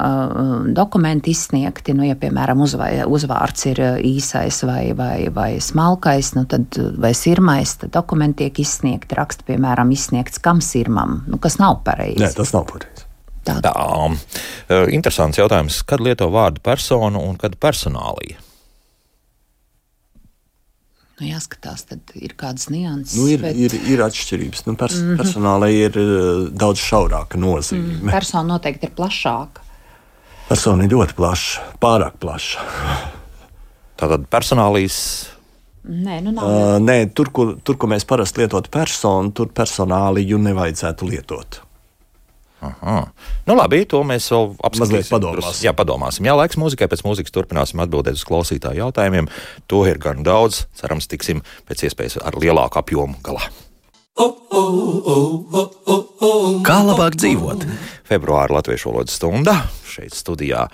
Speaker 2: dokumenti izsniegti, nu, ja, piemēram, uzvai, uzvārds ir īsais vai, vai, vai smalkais, nu, tad, vai sirmais, tad dokumenti tiek izsniegti, raksta, piemēram, izsniegts kam sirmam, nu, kas nav pareizi.
Speaker 3: Nē, tas nav pareizi.
Speaker 1: Tā. Tā. Interesants jautājums, kad lieto vārdu personu un kad personālija?
Speaker 2: Nu, jāskatās, tad ir kādas nianses.
Speaker 3: Nu, ir, bet... ir, ir atšķirības. Nu, pers mm -hmm. Personālai ir uh, daudz šaurāka nozīme. Mm,
Speaker 2: persona noteikti ir plašāka.
Speaker 3: Persona ir ļoti plaša, pārāk plaša.
Speaker 1: Tātad personālīs.
Speaker 2: Nē, nu nav.
Speaker 3: Uh, nē, tur, kur, tur, kur mēs parasti lietotu personu, tur personāliju nevajadzētu lietot.
Speaker 1: Aha. Nu, labi, to mēs vēl apskatīsim. Drus- Jā, padomāsim. Jā, laiks mūzikai. Pēc mūzikas turpināsim atbildēt uz klausītāju jautājumiem. To ir gan daudz. Cerams, tiksim pēc iespējas ar lielāku apjomu galā.
Speaker 4: Kā labāk dzīvot?
Speaker 1: Februāra latviešu valodas stunda šeit studijā.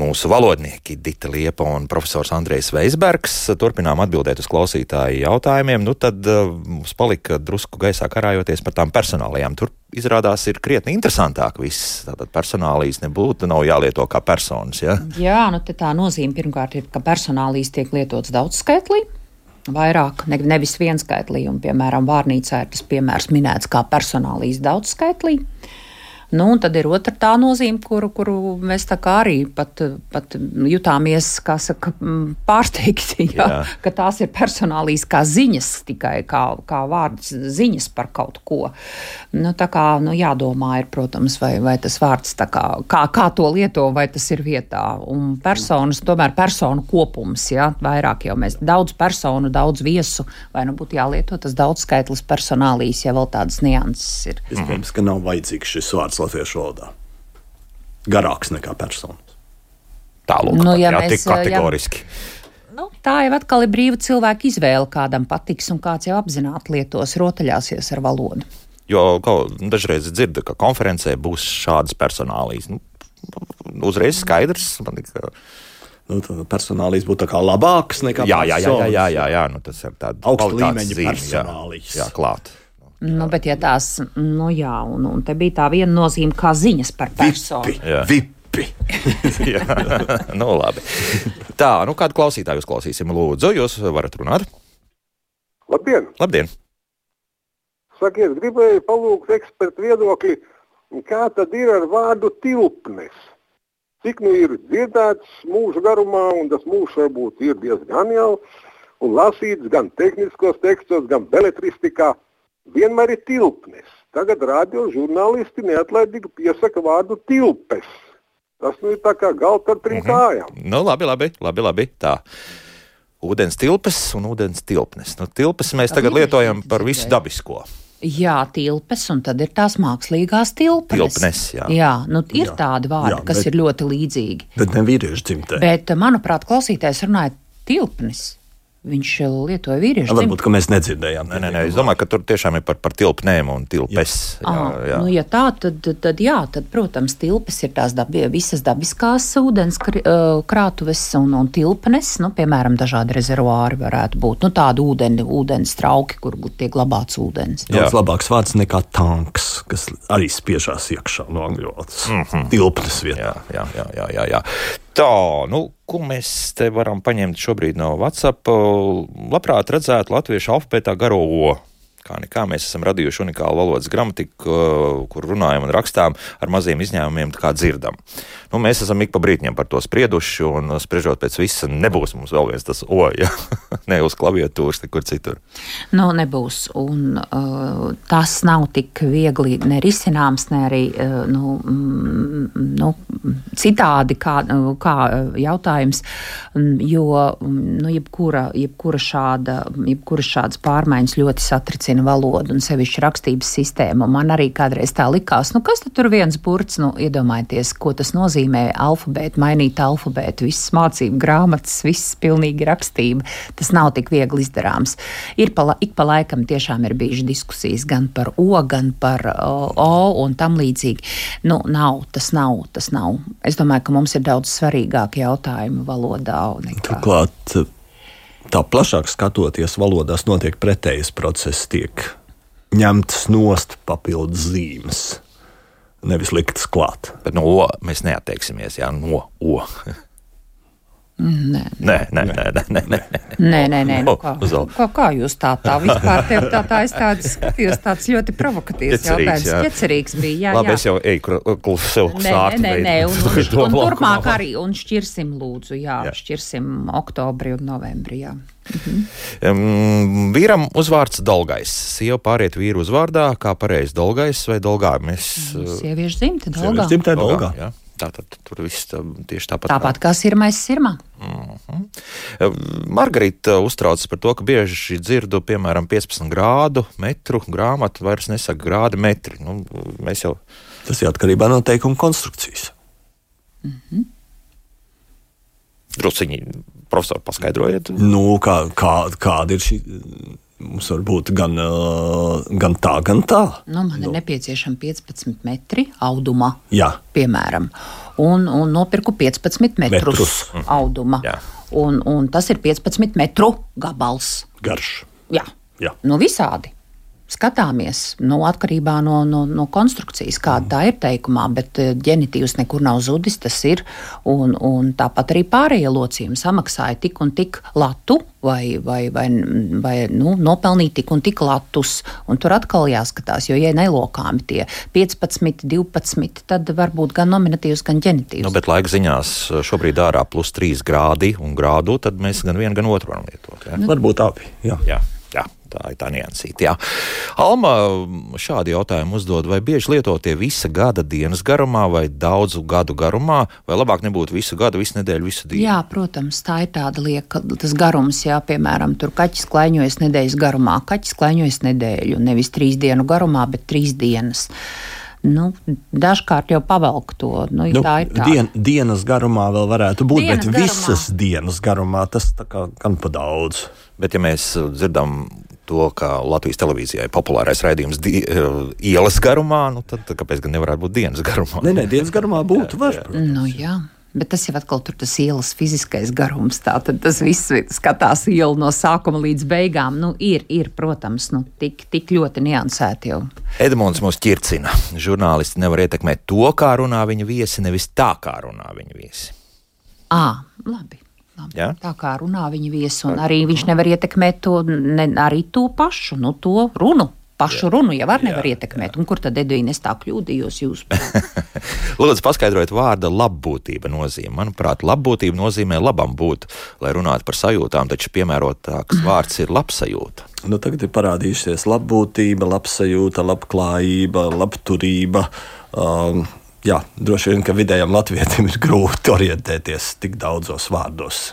Speaker 1: Mūsu valodnieki Dita Liepa un profesors Andrejs Veisbergs turpinām atbildēt uz klausītāju jautājumiem. Nu, tad uh, mums palika drusku gaisā karājoties par tām personālajām. Tur izrādās ir krietni interesantāk viss. Tātad personālīs nebūtu, nav jālieto kā personas. Ja?
Speaker 2: Jā, nu tā nozīme pirmkārt ir, ka personālīs tiek lietots daudzskaitlī. Vairāk, ne, nevis vienskaitlī, un, piemēram, vārnīcā ir tas piemērs minēts kā personālīs daudzskaitlī. Nu, un tad ir otra tā nozīme, kuru, kuru mēs tā kā arī pat, pat jutāmies saka, pārsteigti, ja,
Speaker 1: Jā.
Speaker 2: ka tās ir personālīs kā ziņas, tikai kā, kā vārds ziņas par kaut ko. Nu, tā kā nu, jādomā, ir, protams, vai, vai tas vārds kā, kā, kā to lieto, vai tas ir vietā. Un personas, tomēr personu kopums, ja, vairāk jau mēs daudz personu, daudz viesu, vai nu būtu jālieto tas daudz skaitlis personālīs, ja vēl tādas nianses ir.
Speaker 3: Iespējams, ka nav vajadzīgs šis vārds latviešu valodā. Garāks nekā personas.
Speaker 1: Tālāk,
Speaker 2: Nu, ja
Speaker 1: jā,
Speaker 2: mēs,
Speaker 1: tik kategoriski.
Speaker 2: Nu, tā jau atkal ir brīva cilvēka izvēle, kādam patiks, un kāds jau apzināti lietos, rotaļāsies ar valodu.
Speaker 1: Jo kaut, dažreiz dzirdu, ka konferencē būs šādas personālīs. Nu, uzreiz skaidrs. Man, ka,
Speaker 3: Nu, personālīs būtu labāks nekā
Speaker 1: jā, jā, jā, jā, jā, jā, jā, nu, tas ir tāds kvalitātes
Speaker 3: līmeņa personālīs.
Speaker 1: Jā, jā, klāt.
Speaker 2: Nu, bet, ja tās, nu jā, un, un te bija tā viena nozīme kā ziņas par personu.
Speaker 3: Vipi.
Speaker 1: Jā.
Speaker 3: Vipi.
Speaker 1: Jā, nu, labi. Tā, nu kādu klausītāju uzklausīsim? Lūdzu, jūs varat runāt.
Speaker 5: Labdien!
Speaker 1: Labdien!
Speaker 5: Sakiet, gribēju palūgt ekspertu viedokli, kā tad ir ar vārdu tilpnes? Cik nu ir dzirdēts mūža garumā, un tas mūžs varbūt ir diezgan jau, un lasīts gan tehniskos tekstos, gan beletristikā, vienmēr ir tilpnes. Tagad radio žurnālisti neatlaidīgi piesaka vārdu tilpes. Tas nu ir tā kā galds ar trim kājām.
Speaker 1: Nu, labi, labi, labi, labi. Tā. Ūdens tilpes un ūdens tilpnes. Nu, tilpes mēs tagad lietojam par visu dabisko.
Speaker 2: Jā, tilpes, un tad ir tās mākslīgās tilpes.
Speaker 1: Tilpnes, jā.
Speaker 2: jā nu, ir
Speaker 3: Jā.
Speaker 2: tādi vārdi,
Speaker 3: Jā,
Speaker 2: kas
Speaker 3: bet-
Speaker 2: ir ļoti līdzīgi.
Speaker 3: Bet ne vīriešu dzimtē.
Speaker 2: Bet, manuprāt, klausītājs runāja tilpnes. Viņš lietoja vīriešu
Speaker 3: Varbūt, ka mēs nedzirdējām.
Speaker 1: Nē, nē, nē, es domāju, ka tur tiešām ir par, par tilpnēm un tilpes. Jā,
Speaker 2: Ah,
Speaker 1: jā.
Speaker 2: nu, ja tā, tad, tad, jā, tad, protams, tilpes ir tās dabi, visas dabiskās ūdens ā, krātuves un, un tilpnes, nu, piemēram, dažādi rezervuāri varētu būt. Nu, tādi ūdeni, ūdens trauki, kur tiek glabāts ūdens.
Speaker 1: Jā.
Speaker 3: labāks vārds nekā tanks, kas arī spiežās iekšā no angļu valodas. Mm -hmm. Tilpnes vietā.
Speaker 1: Jā, jā, jā, jā, jā, jā. Tā, nu, ko mēs te varam paņemt šobrīd no WhatsApp? Labprāt redzētu latviešu alfabētā garo O. Kā nekā mēs esam radījuši unikālu valodas gramatiku, kur runājam un rakstām ar maziem izņēmumiem, kā dzirdam. Nu, mēs esam ik pa brītņiem par to sprieduši, un spriežot pēc visa, nebūs mums vēl viens tas O, ja ne uz klaviatūras, nekur citur.
Speaker 2: Nu, nebūs. Un, uh, tas nav tik viegli nerisināms, ne arī uh, nu, mm, nu, citādi kā, kā jautājums. Mm, Jo mm, nu, jebkura, jebkura, šāda, jebkura šādas pārmaiņas ļoti satricina valodu un sevišķi rakstības sistēmu. Man arī kādreiz tā likās, nu, kas tur viens burts, nu, iedomājieties, ko tas nozīmē alfabētu, mainīt alfabētu, visas mācību grāmatas, viss pilnīgi rakstība. Tas nav tik viegli izdarāms. Ir pa, ik pa laikam tiešām ir bijušas diskusijas gan par O, gan par o, o un tam līdzīgi. Nu, nav, tas nav, tas nav. Es domāju, ka mums ir daudz svarīgāki jautājumi valodā. Nekā.
Speaker 3: Turklāt, tā plašāk skatoties, valodās notiek pretējs process. Tiek ņemtas nost papildus zīmes, nevis liktas klāt.
Speaker 1: Bet no O mēs neatteiksimies, jā, no O.
Speaker 2: Nē,
Speaker 1: Nē, nē, nē, nē, nē, nē.
Speaker 2: nē, nē, nē. Nu,
Speaker 1: No,
Speaker 2: kā, kā, kā jūs tā tā vispār tev tā, tā es tāds skatījos, tāds ļoti provokatīvs jautājums. Ķecerīgs bija, jā,
Speaker 1: Labi,
Speaker 2: jā.
Speaker 1: es jau eju, kur, kur sev sākt.
Speaker 2: nē, nē, un, un, un
Speaker 1: laukumā.
Speaker 2: turpmāk arī, un šķirsim lūdzu, jā,
Speaker 1: Jā.
Speaker 2: šķirsim oktobri un novembri, jā.
Speaker 1: Um, vīram uzvārds Dolgais. Sieva pāriet vīru uzvārdā, kā pareizi Dolgais vai Dolgā. Mēs,
Speaker 2: Sieviešu dzimta,
Speaker 3: Sieviešu
Speaker 2: Dolgā.
Speaker 3: dzimtē Dolgā.
Speaker 1: jā. Tātad tur viss tā, tieši tāpat.
Speaker 2: Tāpat kā sirmais sirmā.
Speaker 1: Margarita uztraucas par to, ka bieži dzirdu, piemēram, 15 grādu metru grāmatu, vairs nesaka grādi metri. Nu, mēs jau
Speaker 3: Tas ir atkarībā no teikuma konstrukcijas.
Speaker 1: drusciņi profesori paskaidrojiet.
Speaker 3: Nu, kā, kā, kāda ir šī? Mums var būt gan, gan tā, gan tā.
Speaker 2: Nu, man ir nepieciešami 15 metri auduma,
Speaker 3: Jā,
Speaker 2: piemēram, un, un nopirku 15 metrus,
Speaker 3: Metrus.
Speaker 2: auduma.
Speaker 1: Jā.
Speaker 2: Un, un tas ir 15 metru gabals.
Speaker 3: garš.
Speaker 2: Jā,
Speaker 3: Jā.
Speaker 2: nu visādi. Skatāmies nu, atkarībā no, no, no konstrukcijas, kāda tā ir teikumā, bet eh, ģenitīvs nekur nav zudis. Tas ir. Un, un tāpat arī pārējie locījumi samaksāja tik un tik latu, vai, vai, vai, vai nu, nopelnīja tik un tik latus. Un tur atkal jāskatās, jo, ja nelokāmi tie 15, 12, tad varbūt gan nominatīvs, gan ģenitīvs.
Speaker 1: Nu, bet laika ziņās šobrīd ārā plus 3 grādi un grādu, tad mēs gan vienu, gan otru varam lietot. Ja?
Speaker 3: Varbūt abi. Jā,
Speaker 1: jā, tā ir tā niansīta. jā. Alma šādi jautājumi uzdod, vai bieži lietotie visa gada dienas garumā vai daudzu gadu garumā, vai labāk nebūtu visu gadu, visu nedēļu, visu dienu?
Speaker 2: Jā, protams, tā ir tāda lieka, tas garums, jā, piemēram, tur kaķis klaiņojas nedēļas garumā. Kaķis klaiņojas nedēļu, nevis trīs dienu garumā, bet trīs dienas. Nu, dažkārt jau pavelk to. Nu,
Speaker 3: Nu,
Speaker 2: tā ir tā.
Speaker 3: dien, dienas garumā vēl varētu būt,
Speaker 2: Dienas
Speaker 3: bet
Speaker 2: garumā.
Speaker 3: visas dienas garumā tas tā kā gan pa daudz.
Speaker 1: Bet, ja mēs uh, dzirdam to, ka Latvijas televīzijā ir populārais raidījums di, uh, ielas garumā, nu, tad, kāpēc gan nevarētu būt dienas garumā?
Speaker 3: Nē, nē, dienas garumā būtu. Var, protams.
Speaker 2: Nu, jā. Bet tas jau atkal tur tas ielas fiziskais garums. Tātad tas viss skatās ielu no sākuma līdz beigām. Nu, ir, ir, protams, nu, tik, tik ļoti niansēti jau.
Speaker 1: Edmunds mūs ķircina. Žurnālisti nevar ietekmēt to, kā runā viņa viesi, nevis tā, kā runā viņa viesi.
Speaker 2: À, labi. labi.
Speaker 1: Jā?
Speaker 2: Tā kā runā viņa viesi, un arī viņš nevar ietekmēt to, ne, arī to pašu, nu, to runu. Pašu runu jau var nevar ietekmēt. Un kur tad, Edvīna, es tā kļūdījos jūs?
Speaker 1: Lūdzu, paskaidrojiet vārda labbūtība nozīmi. Manuprāt, labbūtība nozīmē labam būt, lai runātu par sajūtām, taču piemērotāks vārds ir labsajūta.
Speaker 3: Nu, tagad ir parādījusies labbūtība, labsajūta, labklājība, labturība. Um, jā, droši vien, ka vidējam latvietim ir grūti orientēties tik daudzos vārdos.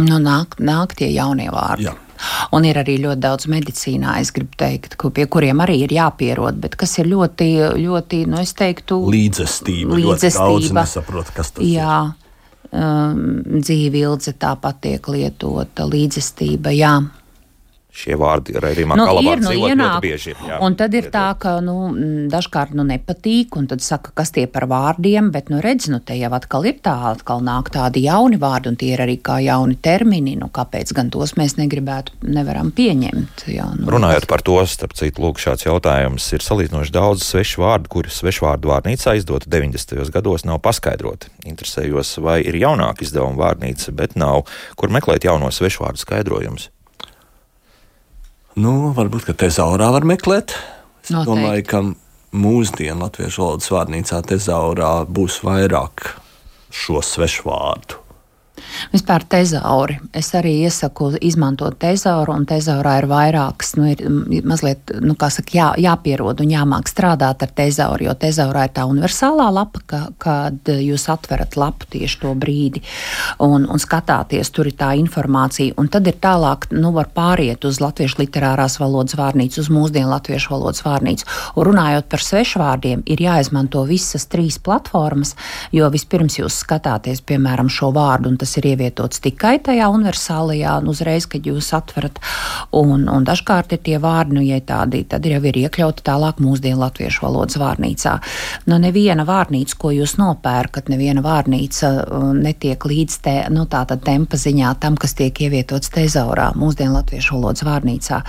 Speaker 2: Nu, nāk, nāk tie jaunie vārdi.
Speaker 3: Jā.
Speaker 2: Un ir arī ļoti daudz medicīnā, es gribu teikt, ku- pie kuriem arī ir jāpierod, bet kas ir ļoti, ļoti nu, es teiktu,
Speaker 3: Līdzestība. Ļoti daudz nesaprot, kas tas ir.
Speaker 2: Jā, um, dzīve ilgi tāpat tiek lietota, līdzestība, jā.
Speaker 1: Šie vārdi ir arī
Speaker 2: Nu,
Speaker 1: makā
Speaker 2: ir,
Speaker 1: labāk
Speaker 2: nu, ienāk,
Speaker 1: bieži. jā.
Speaker 2: un tad ir tā, ka nu, dažkārt nu, nepatīk, un tad saka, kas tie par vārdiem, bet, nu, redz, nu, te jau atkal ir tā, atkal nāk tādi jauni vārdi, un tie ir arī kā jauni termini, nu, kāpēc gan tos mēs negribētu, nevaram pieņemt. Jā, nu,
Speaker 1: Runājot par to, starp citu, lūk, šāds jautājums ir salīdzinoši daudz svešu vārdu, kurus svešvārdu vārnīcā izdota 90. gados, nav paskaidroti. Interesējos, vai ir jaunāka izdevuma vārnīca, bet nav, kur meklēt jauno svešvārdu skaidrojumus.
Speaker 3: Nu, varbūt, ka tezaurā var meklēt. Es
Speaker 2: Noteikti.
Speaker 3: domāju, ka mūsdienu latviešu valodas vārnīcā tezaurā būs vairāk šo svešu vārdu.
Speaker 2: Vispār tezauri. Es arī iesaku izmantot tezauru, un tezaurā ir vairākas. Nu, ir mazliet, nu, kā saka, jā, jāpierod un jāmāk strādāt ar tezauru, jo tezaurā ir tā universālā lapa, ka, kad jūs atverat lapu tieši to brīdi un, un skatāties, tur ir tā informācija. Un tad ir tālāk, nu, var pāriet uz latviešu literārās valodas vārnīcu, uz mūsdienu latviešu valodas vārnīcu. Un runājot par svešvārdiem, ir jāizmanto visas trīs platformas, jo vispirms jūs skatāties, piemēram, šo vārdu, un tas ir ievietots tikai tajā universālajā, un uzreiz, kad jūs atverat. Un, un dažkārt ir tie vārdi, nu, ja tādi, tad jau ir iekļauti tālāk mūsdienu latviešu valodas vārnīcā. Nu, neviena vārnīca, ko jūs nopērkat, neviena vārnīca uh, netiek līdz te, nu, tātad tempa ziņā tam, kas tiek ievietots tezaurā, mūsdienu latviešu valodas vārnīcā.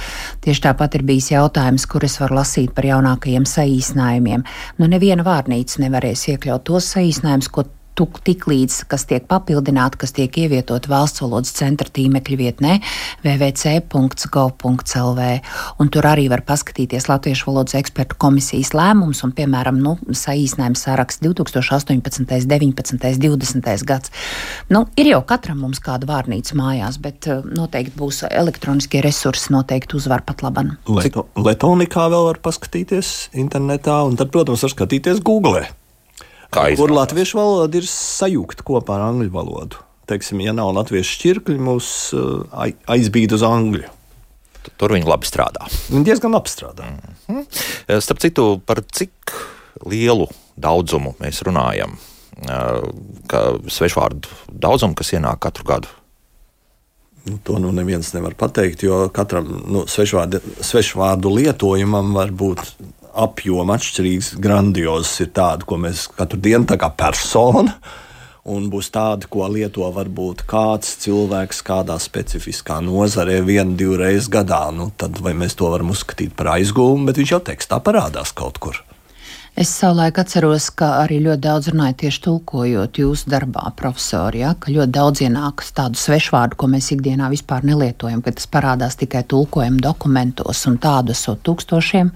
Speaker 2: Tieši tāpat ir bijis jautājums, kur es varu lasīt par jaunākajiem saīsinājumiem. Nu, neviena vārnīca nevarēs iekļaut tos saīsinājumus, ko tu- tik līdz, kas tiek papildināti, kas tiek ievietot valsts valodas centra tīmekļa vietnē www.gov.lv. Un tur arī var paskatīties Latviešu valodas ekspertu komisijas lēmums un, piemēram, nu, saīsinājums saraksts 2018, 19, 20 gads. Nu, ir jau katram mums kāda vārnīca mājās, bet eh, noteikti būs elektroniskie resursi, noteikti uzvar pat laban.
Speaker 3: Leto, Letonikā vēl var paskatīties internetā, un tad, protams, var skatīties Google.
Speaker 1: Kā
Speaker 3: kur
Speaker 1: izvēlās?
Speaker 3: latviešu valoda ir sajūgta kopā ar angļu valodu. Teiksim, ja nav latviešu šķirkļi, mūs uh, ai- aizbīd uz angļu.
Speaker 1: Tur viņi labi strādā.
Speaker 3: Viņi diezgan labi strādā.
Speaker 1: Mm. Starp citu, par cik lielu daudzumu mēs runājam? Eh, svešvārdu daudzumu, kas ienāk katru gadu.
Speaker 3: Nu, to nu neviens nevar pateikt, jo katram nu, svešvārdu, svešvārdu lietojumam var būt apjoma atšķirīgs, grandiozs. Ir tādi, ko mēs katru dienu tā kā persona. Un būs tādi, ko lieto varbūt kāds cilvēks kādā specifiskā nozarē vienu, divreiz gadā. Nu, tad vai mēs to varam uzskatīt par aizgūmu, bet viņš jau tekstā parādās kaut kur.
Speaker 2: Es savulaik atceros, ka arī ļoti daudz runāja tieši tulkojot jūsu darbā, profesori. Ja, ka ļoti daudz ienāk tādu svešvārdu, ko mēs ikdienā vispār nelietojam, ka tas parādās tikai tulkojuma dokumentos, un tādu esot tūkstošiem.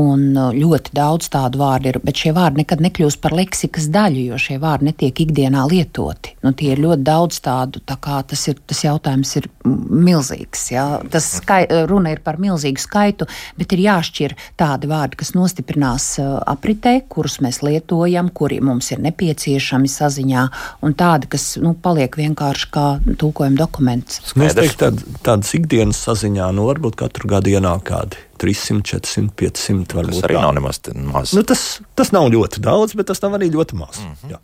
Speaker 2: Un ļoti daudz tādu vārdu ir, bet šie vārdi nekad nekļūst par leksikas daļu, jo šie vārdi netiek ikdienā lietoti. Nu, tie ir ļoti daudz tādu, tā kā tas, ir, tas jautājums ir milzīgs. Ja. Tas skai, runa ir par milzīgu skaitu, bet ir jāšķir tādi vārdi, kas nostiprinās apritē, kurus mēs lietojam, kuri mums ir nepieciešami saziņā, un tādi, kas nu, paliek vienkārši kā tulkojuma dokuments.
Speaker 3: Es teiktu, tād, tādas ikdienas saziņā, nu, varbūt katru gadu ienāk kādi 300, 400, 500.
Speaker 1: Tas
Speaker 3: Varbūt,
Speaker 1: arī
Speaker 3: tā.
Speaker 1: nav nemaz maz.
Speaker 3: Nu, tas, tas nav ļoti daudz, bet tas nav arī ļoti maz. Mm -hmm.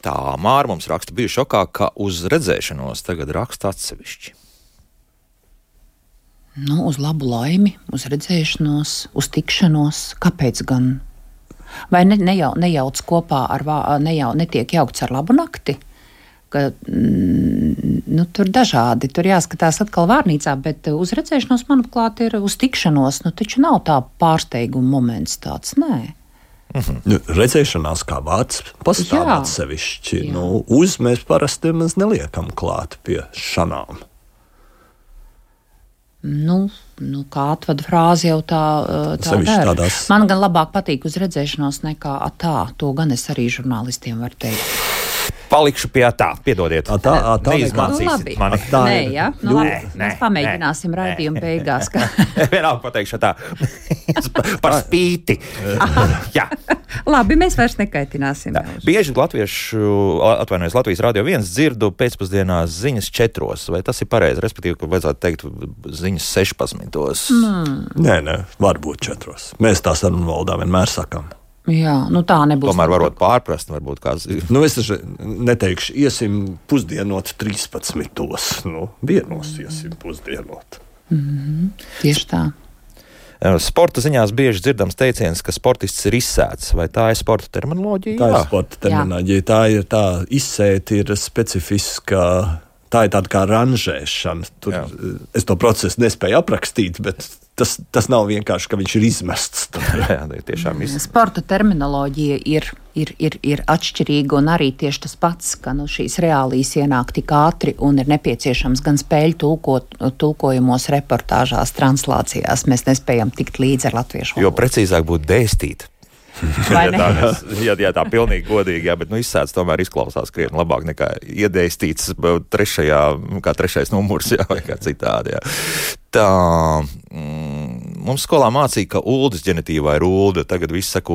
Speaker 1: Tā Māra mums raksta, bija šokā, ka uz redzēšanos tagad raksta atsevišķi.
Speaker 2: Nu, uz labu laimi, uz redzēšanos, uz tikšanos. Kāpēc gan? Vai ne, nejau, nejauc kopā ar vārdu, nejau, netiek jaukts ar labu nakti? Ka, mm, nu, tur dažādi, tur jāskatās atkal vārnīcā, bet uz redzēšanos, manuprāt, ir uz tikšanos. Nu, taču nav tā pārsteiguma moments tāds, nē.
Speaker 3: Nu, redzēšanās kā vārds pastāv atsevišķi. Nu, uz mēs parasti neliekam klāt pie šanām.
Speaker 2: Nu, nu, kā atvada frāzi jau tā, tā dara.
Speaker 3: tādās-
Speaker 2: Man gan labāk patīk uz redzēšanos nekā "A, tā. To gan es arī žurnālistiem varu teikt.
Speaker 1: Palikšu pie tā, piedodiet.
Speaker 3: A, tā- a, tā
Speaker 1: Neizmācīsiet
Speaker 2: Nu,
Speaker 1: mani.
Speaker 3: Tā
Speaker 2: Nē,
Speaker 3: ir.
Speaker 2: ja? nu, labi,
Speaker 1: Nē,
Speaker 2: mēs
Speaker 1: nē,
Speaker 2: pamēģināsim
Speaker 1: nē,
Speaker 2: raidījumu
Speaker 1: nē.
Speaker 2: beigās. Ka...
Speaker 1: Vienalga pateikšu tā. Par spīti. Jā.
Speaker 2: labi, mēs vairs nekaitināsim.
Speaker 1: Tā. Bieži latviešu, atvainojos, Latvijas radio viens dzirdu pēcpusdienā ziņas četros. Vai tas ir pareizi? Respektīvi, ka vajadzētu teikt ziņas 16. Mm.
Speaker 3: Nē, nē, varbūt četros. Mēs tā sarunu valodā vienmēr sakām.
Speaker 2: Jā, nu tā nebūs.
Speaker 1: Tomēr varot pārprast, varbūt kāds.
Speaker 3: Nu, es taču neteikšu, iesim pusdienot 13. Nu, vienos iesim pusdienot.
Speaker 2: Tieši tā.
Speaker 1: Sporta ziņās bieži dzirdams teiciens, ka sportists ir izsēts. Vai tā ir sporta terminoloģija?
Speaker 3: Tā
Speaker 1: Jā.
Speaker 3: ir sporta terminoloģija. Tā ir tā izsēta, ir specifiska. Tā ir tāda kā ranžēšana. Tur,
Speaker 1: Jā.
Speaker 3: es to procesu nespēju aprakstīt, bet tas, tas nav vienkārši, ka viņš ir izmests.
Speaker 1: Jā, tā ir tiešām izsēta.
Speaker 2: Sporta terminoloģija ir, ir, ir, ir atšķirīga, un arī tieši tas pats, ka nu, šīs reālijas ienāk tik ātri un ir nepieciešams gan spēļu tulkot, tulkojumos, reportāžās, translācijās. Mēs nespējam tikt līdzi ar latviešu
Speaker 1: Jo
Speaker 2: valodu.
Speaker 1: precīzāk būtu dēstīt. Ja tā, mēs, ja, ja tā pilnīgi godīgi, jā, bet nu, izsēdz tomēr izklausās krietni labāk nekā iedēstīts trešajā, kā trešais numurs, jā, vai kā citādi. Jā. Tā, mm, mums skolā mācīja, ka ULDS ģenitīvā ir ULDA, tagad viss saka.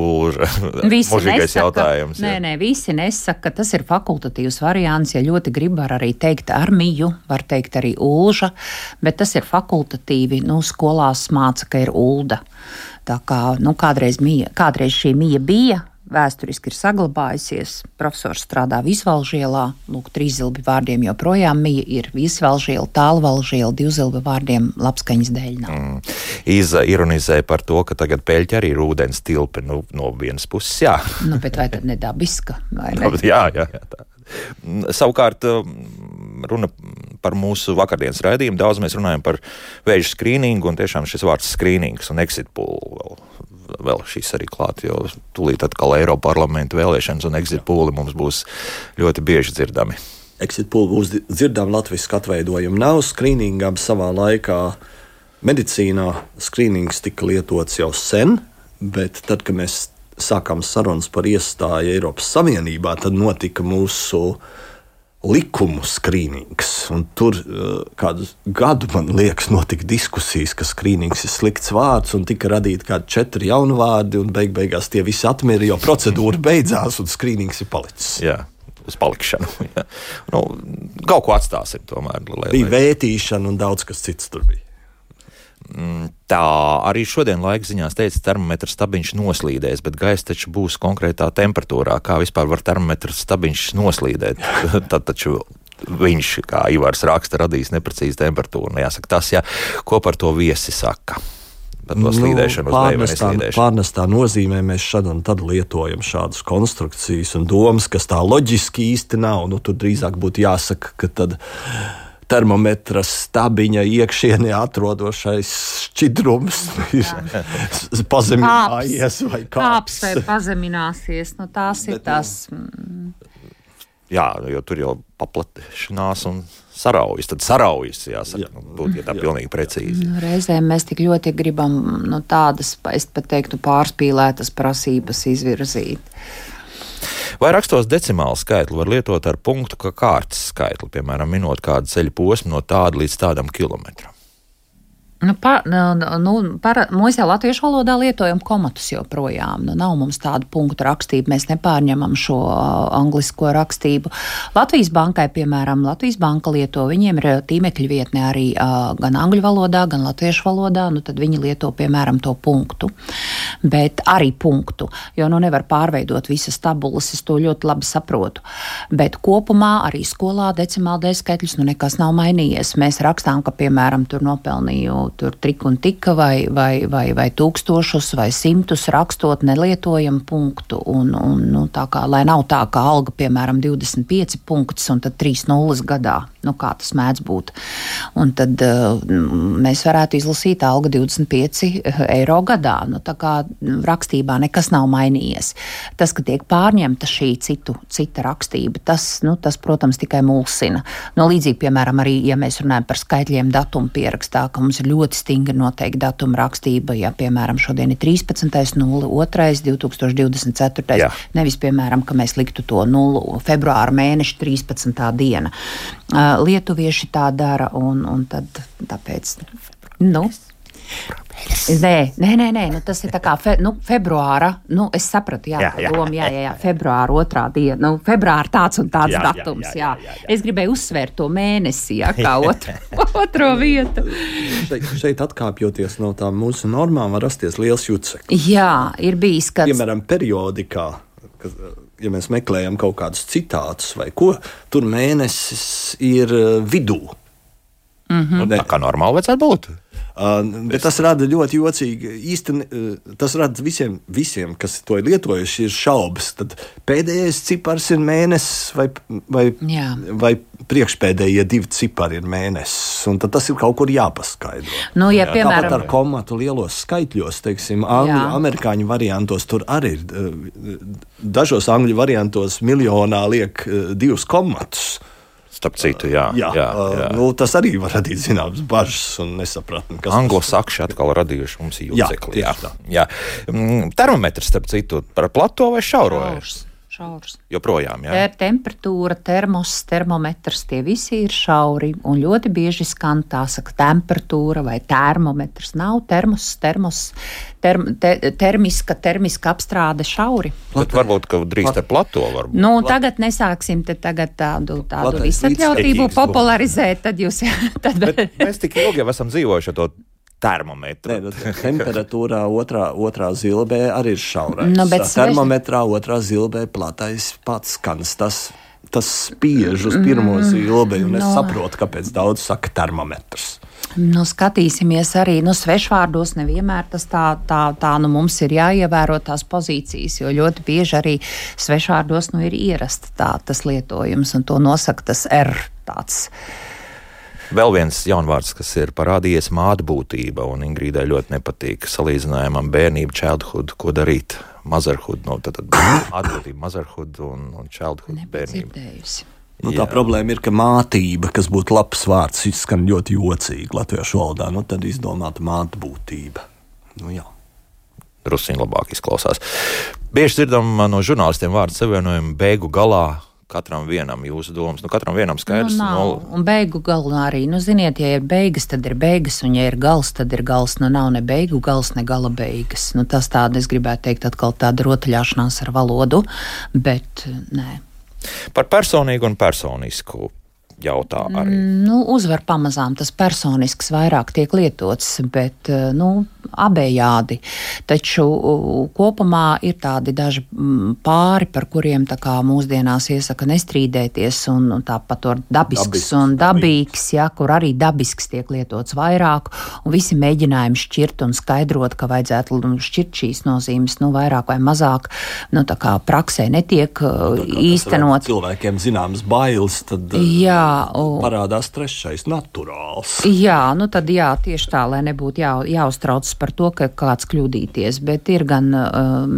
Speaker 2: Visi
Speaker 1: Mūžīgais
Speaker 2: nesaka,
Speaker 1: jautājums.
Speaker 2: Nē,
Speaker 1: jā.
Speaker 2: nē, visi nesaka, tas ir fakultatīvs variants. Ja ļoti grib, var arī teikt armiju, var teikt arī ulža, bet tas ir fakultatīvi. Nu, skolās māca, ka ir ulda. Tā kā nu, kādreiz, mija, kādreiz šī mija bija. Vēsturiski ir saglabājusies. Profesors strādā Visvalžielā. Lūk, trīs zilbi vārdiem joprojām mija ir Visvalžiela, tālvalžiela, divu zilbi vārdiem labskaņas dēļ nav.
Speaker 1: Mm. Iza ironizē par to, ka tagad peļķi arī ir ūdens tilpi. Nu, no vienas puses, jā.
Speaker 2: Nu, bet vai tad nedabiska? Vai ne?
Speaker 1: jā, jā, jā tā. Mm, Savukārt, mm, runa par mūsu vakardienas raidījumu. Daudz mēs runājam par vēža skrīningu, un tiešām šis vārds skrīnings un exit pool vēl, šis arī klāt, jo tūlīt atkal Eiropa parlamenta vēlēšanas un exit pooli mums būs ļoti bieži dzirdami.
Speaker 3: Exit pool būs dzirdama latviešu atveidojuma. Nav skrīningām savā laikā. Medicīnā skrīnings tika lietots jau sen, bet tad, kad mēs sākām sarunas par iestāju Eiropas Savienībā, tad notika mūsu likumu skrīnings. Tur uh, kādu gadu, man liekas, notika diskusijas, ka skrīnings ir slikts vārds, un tika radīti kādi četri jauni vārdi, un beig beigās tie visi atmira, jo procedūra beidzās, un skrīnings ir palicis.
Speaker 1: Jā. Uz palikšanu. Ja. Nu, kaut ko atstāsim. Tomēr,
Speaker 3: lai, bija lai... vētīšana un daudz kas cits tur bija.
Speaker 1: Mm, tā arī šodien laika ziņās teica, ka termometra stabiņš noslīdēs, bet gaisa taču būs konkrētā temperatūrā. Kā vispār var termometra stabiņš noslīdēt? Tad taču viņš, kā Ivars raksta, radīs neprecīzu temperatūru. Nu, jāsaka, tas, ja, ko par to viesi saka. Nu,
Speaker 3: pārnestā, pārnestā nozīmē mēs šad un tad lietojam šādas konstrukcijas un domas, kas tā loģiski īsti nav. Nu, tur drīzāk būtu jāsaka, ka tad termometra stabiņa iekšienē atrodošais šķidrums ir pazeminājies vai kāps. kāps vai
Speaker 2: pazemināsies. Nu, tās ir Bet, tās.
Speaker 1: Mm. Jā, jo tur jau paplatīšanās un saraujas. Tad saraujas, jāsaka, jā. būt ja tā jā. pilnīgi precīzi.
Speaker 2: Nu, reizēm mēs tik ļoti gribam nu, tādas, es pat teiktu, pārspīlētas prasības izvirzīt.
Speaker 1: Vai rakstos decimālu skaitli var lietot ar punktu kā kārtas skaitli, piemēram, minot kādu ceļu posmu no tāda līdz tādam kilometram?
Speaker 2: Nu, pa, nu, par, mēs jau latviešu valodā lietojam komatus joprojām. Nu, nav mums tāda punktu rakstība, mēs nepārņemam šo uh, anglisko rakstību. Latvijas bankai, piemēram, Latvijas banka lieto, viņiem ir tīmekļa vietne arī uh, gan angļu valodā, gan latviešu valodā, nu, tad viņi lieto, piemēram, to punktu. Bet arī punktu, jo nu nevar pārveidot visas tabulas, es to ļoti labi saprotu. Bet kopumā arī skolā decimāla dēļ skaitļus nu nekas nav mainījies. Mēs rakstām, ka, piemēram, tur nopelnīju tur tik un tika vai, vai, vai, vai tūkstošus vai simtus rakstot nelietojam punktu. Un, un, nu, kā, lai nav tā, ka alga, piemēram, 25 punktus un tad 3 nulles gadā, nu, kā tas mēdz būt. Un tad uh, mēs varētu izlasīt alga 25 eiro gadā. Nu, tā kā rakstībā nekas nav mainījies. Tas, ka tiek pārņemta šī citu, cita rakstība, tas, nu, tas, protams, tikai mulsina. No līdzīgi, piemēram, arī, ja mēs runājam par skaitļiem datumu pierakstā, ka mums ir ļoti stingri noteikti datuma rakstība. Ja, piemēram, šodien ir 13.02. 2024. Jā. Nevis, piemēram, ka mēs liktu to 0 februāra mēneša 13. diena. Lietuvieši tā dara, un, un tad, tāpēc. Nu, Nē, nē, nē, nē nu, tas ir tā kā fe, nu, februāra. Nu, es sapratu, jā, jā, jā, doma, jā, jā, jā, februāra otrā diena. Nu, februāra tāds un tāds jā, datums. Jā, jā, jā, jā, jā. Es gribēju uzsvērt to mēnesi, jā, kā otru, otro vietu.
Speaker 3: šeit, šeit atkāpjoties no tām mūsu normām, var rasties liels juceklis.
Speaker 2: Jā, ir bijis,
Speaker 3: kad. Piemēram, periodikā. Kas, ja mēs meklējam kaut kādus citātus vai ko, tur mēnesis ir uh, vidū.
Speaker 1: Mm -hmm. Tā kā normāli vajadzētu būt.
Speaker 3: Bet tas rada ļoti jocīgi. Īstenībā tas rada visiem, visiem, kas to ir lietojuši, ir šaubas. Tad pēdējais cipars ir mēnesis, vai, vai, Jā. vai priekšpēdējie divi cipari ir mēnesis. Tad tas ir kaut kur jāpaskaidro.
Speaker 2: Nu, ja, piemēram,
Speaker 3: Tāpat ar komatu lielos skaitļos, teiksim, angļu, amerikāņu variantos tur arī ir. Dažos angļu variantos miljonā liek divus komatus.
Speaker 1: Starp citu, jā, jā, jā, jā.
Speaker 3: Nu, tas arī var radīt zināmas bažas un nesapratni.
Speaker 1: Anglo-sakši atkal radījuši mums jūdzekli. Jā, jā. jā. Mm, termometrs, starp citu, par plato vai šauro? Šaurs. Joprojām, jā.
Speaker 2: Ter, temperatūra, termos, termometrs, tie visi ir šauri. Un ļoti bieži skan tā saka temperatūra vai termometrs. Nav termos, termos, term, te, termiska, termiska apstrāde šauri.
Speaker 1: Bet varbūt, ka drīz ar plato varbūt.
Speaker 2: Nu, tagad nesāksim te tagad tādu, tādu visatļautību popularizēt, tad jūs. tad...
Speaker 1: mēs tik ilgi jau esam dzīvojuši ar to termometru. Nē,
Speaker 3: nu, temperatūrā otrā, otrā zilbē arī ir šaurais. Nu, Termometrā otrā zilbē platais pats skans. Tas, tas spiež uz pirmo mm, zilbi, un es no. saprotu, kāpēc daudz saka termometrs.
Speaker 2: Nu, skatīsimies arī nu, svešvārdos. Nevienmēr tas tā, tā, tā nu, mums ir jāievēro tās pozīcijas, jo ļoti bieži arī svešvārdos nu, ir ierasta tā, tas lietojums, un to nosaka tas R. Tāds.
Speaker 1: Vēl viens jaunvārds, kas ir parādījies, māte būtība, un Ingrīdai ļoti nepatīk salīdzinājumam bērnību, childhood, ko darīt. Motherhood, no, tad, tad atbildība, motherhood un, un childhood bērnība.
Speaker 3: Nu, tā Jā. problēma ir, ka mātība, kas būtu labs vārds, izskan ļoti jocīgi latviešu valodā. Nu, tad izdomāta māte būtība. Nu, jā.
Speaker 1: Drusciņā labāk izklausās. Bieži dzirdam no žurnālistiem vārdu savienojumu beigu galā katram vienam jūsu domas. Nu, katram vienam skaidrs.
Speaker 2: Nu, nav.
Speaker 1: nu,
Speaker 2: un beigu galā arī, nu, ziniet, ja ir beigas, tad ir beigas, un ja ir gals, tad ir gals. Nu, nav ne beigu gals, ne gala beigas. Nu, tas tāda, es gribētu teikt, atkal tāda rotaļāšanās ar valodu, bet nē.
Speaker 1: Par personīgu un personisku jautā arī.
Speaker 2: Nu, uzvar pamazām tas personisks vairāk tiek lietots, bet eh, nu, abejādi. Taču uh, kopumā ir tādi daži pāri, par kuriem kā, mūsdienās iesaka nestrīdēties, un, un tāpat ar dabisks, dabisks un dabīgs, ja, kur arī dabisks tiek lietots vairāk, visi mēģinājumi šķirt un skaidrot, ka vajadzētu šķirt šīs nozīmes nu, vairāk vai mazāk, nu, tā kā praksē netiek uh,
Speaker 3: Tā,
Speaker 2: īstenot.
Speaker 3: Cilvēkiem zināmas bailes, tad uh,
Speaker 2: Jā,
Speaker 3: un, parādās trešais - naturāls.
Speaker 2: Jā, nu tad jā, tieši tā, lai nebūtu jā, jāuztraucas par to, ka kāds kļūdīties, bet ir gan,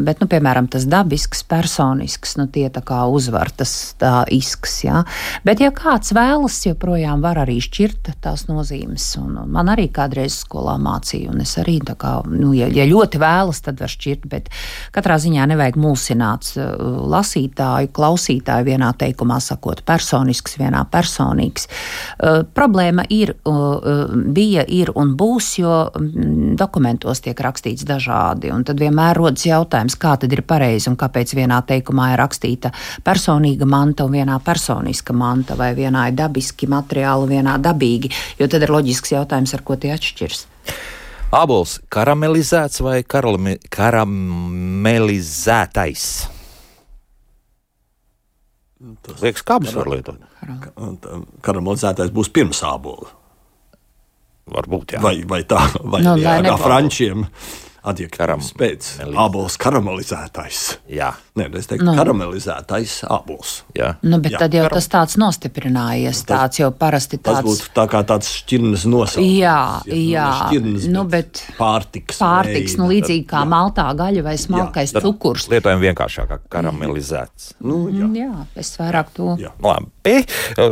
Speaker 2: bet, nu, piemēram, tas dabisks, personisks, nu, tie tā kā uzvar tas tā isks, jā. Bet, ja kāds vēlas, joprojām var arī šķirt tās nozīmes, un, un man arī kādreiz skolā mācīja, un es arī tā kā, nu, ja, ja ļoti vēlas, tad var šķirt, bet katrā ziņā nevajag mulsināt lasītāju, klausītāju vienā teikumā sakot personisks, vienā personīgs. Uh, problēma ir, uh, bija, ir un būs, jo mm, dokumentos tiek rakstīts dažādi. Tad vienmēr rodas jautājums, kā tad ir pareizi un kāpēc vienā teikumā ir rakstīta personīga manta un vienā personiska manta, vai vienā ir dabiski materiāli, vienā dabīgi. Jo tad ir loģisks jautājums, ar ko tie atšķirs.
Speaker 1: Abols karamelizēts vai karami, karamelizētais? Tas liekas, kā abas var lietot.
Speaker 3: Karamelizētais būs pirms ābola.
Speaker 1: Varbūt jā.
Speaker 3: Vai, vai tā, vai
Speaker 2: Nu,
Speaker 3: jā, kā frančiem adjektīvs
Speaker 1: Karam-
Speaker 3: pēc ābols karamelizētais.
Speaker 1: Jā,
Speaker 3: Nē, es teiktu,
Speaker 2: Nu.
Speaker 3: karamelizētais ābols.
Speaker 1: jā.
Speaker 2: Nu, bet
Speaker 3: Jā,
Speaker 2: jā, tad jau
Speaker 3: karam-
Speaker 2: tas tāds nostiprinājies.
Speaker 3: Tas-
Speaker 2: tāds jau parasti
Speaker 3: Tas
Speaker 2: tāds.
Speaker 3: būtu tā kā tāds šķirnes nosaukums.
Speaker 2: Jā,
Speaker 3: ja,
Speaker 2: jā,
Speaker 3: šķirnes,
Speaker 2: nu,
Speaker 3: bet pārtiks.
Speaker 2: Pārtiks, nu,
Speaker 3: veida,
Speaker 2: līdzīgi kā
Speaker 3: jā.
Speaker 2: maltā gaļa vai smalkais
Speaker 1: Tad
Speaker 2: cukurs.
Speaker 1: Lietojam vienkāršāk, kā karamelizēts.
Speaker 3: Nu, jā.
Speaker 2: Jā, es vairāk to.
Speaker 3: Jā.
Speaker 1: Labi.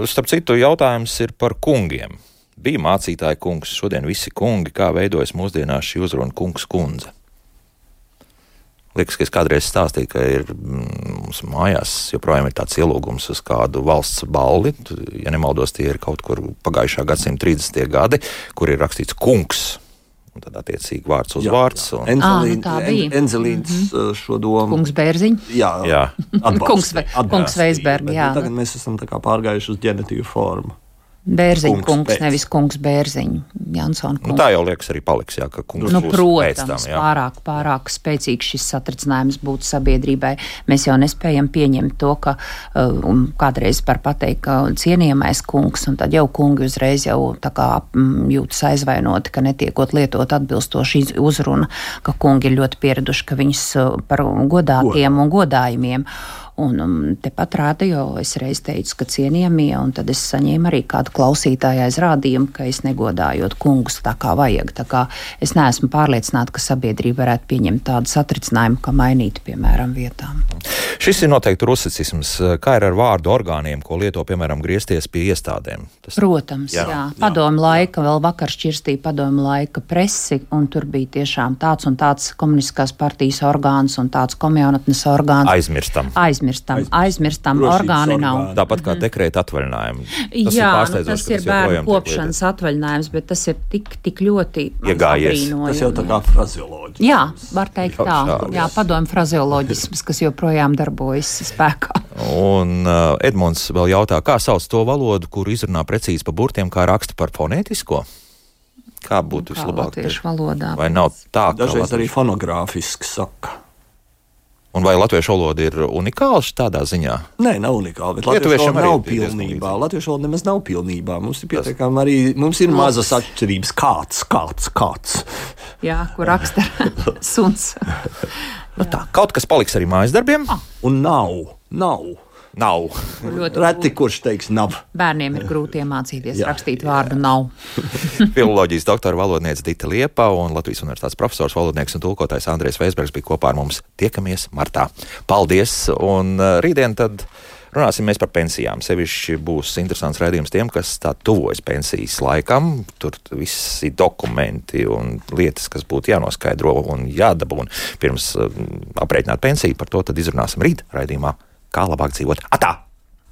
Speaker 1: Starp citu, jautājums ir par kungiem. Bija mācītāja kungs, šodien visi kungi, kā veidojas mūsdienās šī uzruna kungs kundze. Liekas, ka es kādreiz stāstīju, ka ir mm, mums mājās joprojām ir tāds ielūgums uz kādu valsts balli. Ja nemaldos, tie ir kaut kur pagājušā gadsimta 30. gadi, kur ir rakstīts kungs. Un tad attiecīgi vārds uz
Speaker 3: Jā,
Speaker 1: vārds.
Speaker 3: jā.
Speaker 1: Un,
Speaker 3: Enzelīn-
Speaker 2: Ā, nu tā bija.
Speaker 3: En- Enzelīns uh, šo domu.
Speaker 2: Kungs Bērziņš.
Speaker 3: Jā,
Speaker 1: Jā.
Speaker 3: atbalstīja,
Speaker 2: Kungs
Speaker 3: atbalstīja,
Speaker 2: kungs Veisberg,
Speaker 3: bet,
Speaker 2: jā,
Speaker 3: nu, Tagad
Speaker 2: nu.
Speaker 3: mēs esam tā kā pārgājuši uz ģenitīvu formu.
Speaker 2: Bērziņš,
Speaker 3: Kungs
Speaker 2: kungs,
Speaker 3: pēc.
Speaker 2: nevis kungs Bērziņš. Jansona
Speaker 1: nu,
Speaker 2: kungs.
Speaker 1: tā jau liekas arī paliks, jā, ka kungs
Speaker 2: Nu,
Speaker 1: būs
Speaker 2: protams,
Speaker 1: tam. Jā.
Speaker 2: pārāk, pārāk spēcīgs šis satricinājums būtu sabiedrībai. Mēs jau nespējam pieņemt to, ka un kādreiz par pateikt, ka cienījamais kungs, un tad jau kungi uzreiz jau tā kā mm, jūtas aizvainoti, ka netiekot lietot atbilstoši uzruna, ka kungi ir ļoti pieraduši, ka viņus uh, par godātiem un godājumiem. Un um, tepat rāda, jo es reiz teicu, ka cienījamie, un tad es saņēmu arī kādu klausītāju aizrādījumu, ka es negodājot kungus tā kā vajag. Tā kā es neesmu pārliecināta, ka sabiedrība varētu pieņemt tādu satricinājumu, ka mainītu, piemēram, vietām.
Speaker 1: Šis ir noteikti rusicisms. Kā ir ar vārdu orgāniem, ko lieto, piemēram, griezties pie iestādēm? Tas
Speaker 2: Protams,
Speaker 1: Jā,
Speaker 2: jā, jā. padomu laika, vēl vakar šķirstīja padomu laika presi, un tur bija tiešām tāds un tāds komunistiskās partijas orgāns un tāds komjaunatnes orgāns.
Speaker 1: aizmirstam.
Speaker 2: Aizmirstam, aizmirstam,
Speaker 3: Drošības
Speaker 2: orgāni nav.
Speaker 3: orgāni.
Speaker 1: Tāpat kā dekrēta atvaļinājumi. Tas
Speaker 2: Jā,
Speaker 1: ir
Speaker 2: nu, tas ir bērnu kopšanas atvaļinājums, bet tas ir tik, tik ļoti
Speaker 1: Iegājies.
Speaker 3: Tas jau tā kā frazioloģija.
Speaker 2: Jā, var teikt
Speaker 1: Jau
Speaker 2: tā.
Speaker 1: šādi.
Speaker 2: Jā, padomju frazeoloģisms, kas joprojām darbojas spēkā.
Speaker 1: Un uh, Edmunds vēl jautā, kā sauc to valodu, kur izrunā precīzi pa burtiem, kā raksta par fonētisko? Kā būtu
Speaker 2: Kā
Speaker 1: vislabāk?
Speaker 2: latviešu valodā.
Speaker 1: Vai nav tā, ka
Speaker 3: Dažreiz arī fonogrāfiski saka.
Speaker 1: Un vai latviešu valoda ir unikāla tādā ziņā?
Speaker 3: Nē, nav
Speaker 1: Lietuviešiem
Speaker 3: Latviešu valoda nav pilnībā. Latviešu valoda nemaz nav pilnībā. Mums ir pietiekami arī, mums ir mazas atšķirības. Kāds, kāds, kāds.
Speaker 2: Jā, kur raksta suns.
Speaker 1: Nu, tā, kaut kas paliks arī mājas darbiem?
Speaker 3: Un nav, nav.
Speaker 1: Nav.
Speaker 2: Ļoti
Speaker 3: Reti kurš teiks, nav.
Speaker 2: Bērniem ir grūti iemācīties
Speaker 3: Jā,
Speaker 2: rakstīt vārdu nav.
Speaker 1: Filoloģijas doktora valodniece Dita Liepa un Latvijas universitātes profesors, valodnieks un tulkotājs Andrēs Veisbergs bija kopā ar mums. Tiekamies martā. Paldies! Un uh, rītdien tad runāsim mēs par pensijām. Sevišķi būs interesants redzējums tiem, kas tā tuvojas pensijas laikam. Tur visi dokumenti un lietas, kas būtu jānoskaidro un jādabūna pirms uh, aprēķināt pensiju. Par to tad izrunāsim rīt raidījumā, kā labāk dzīvot. Atā!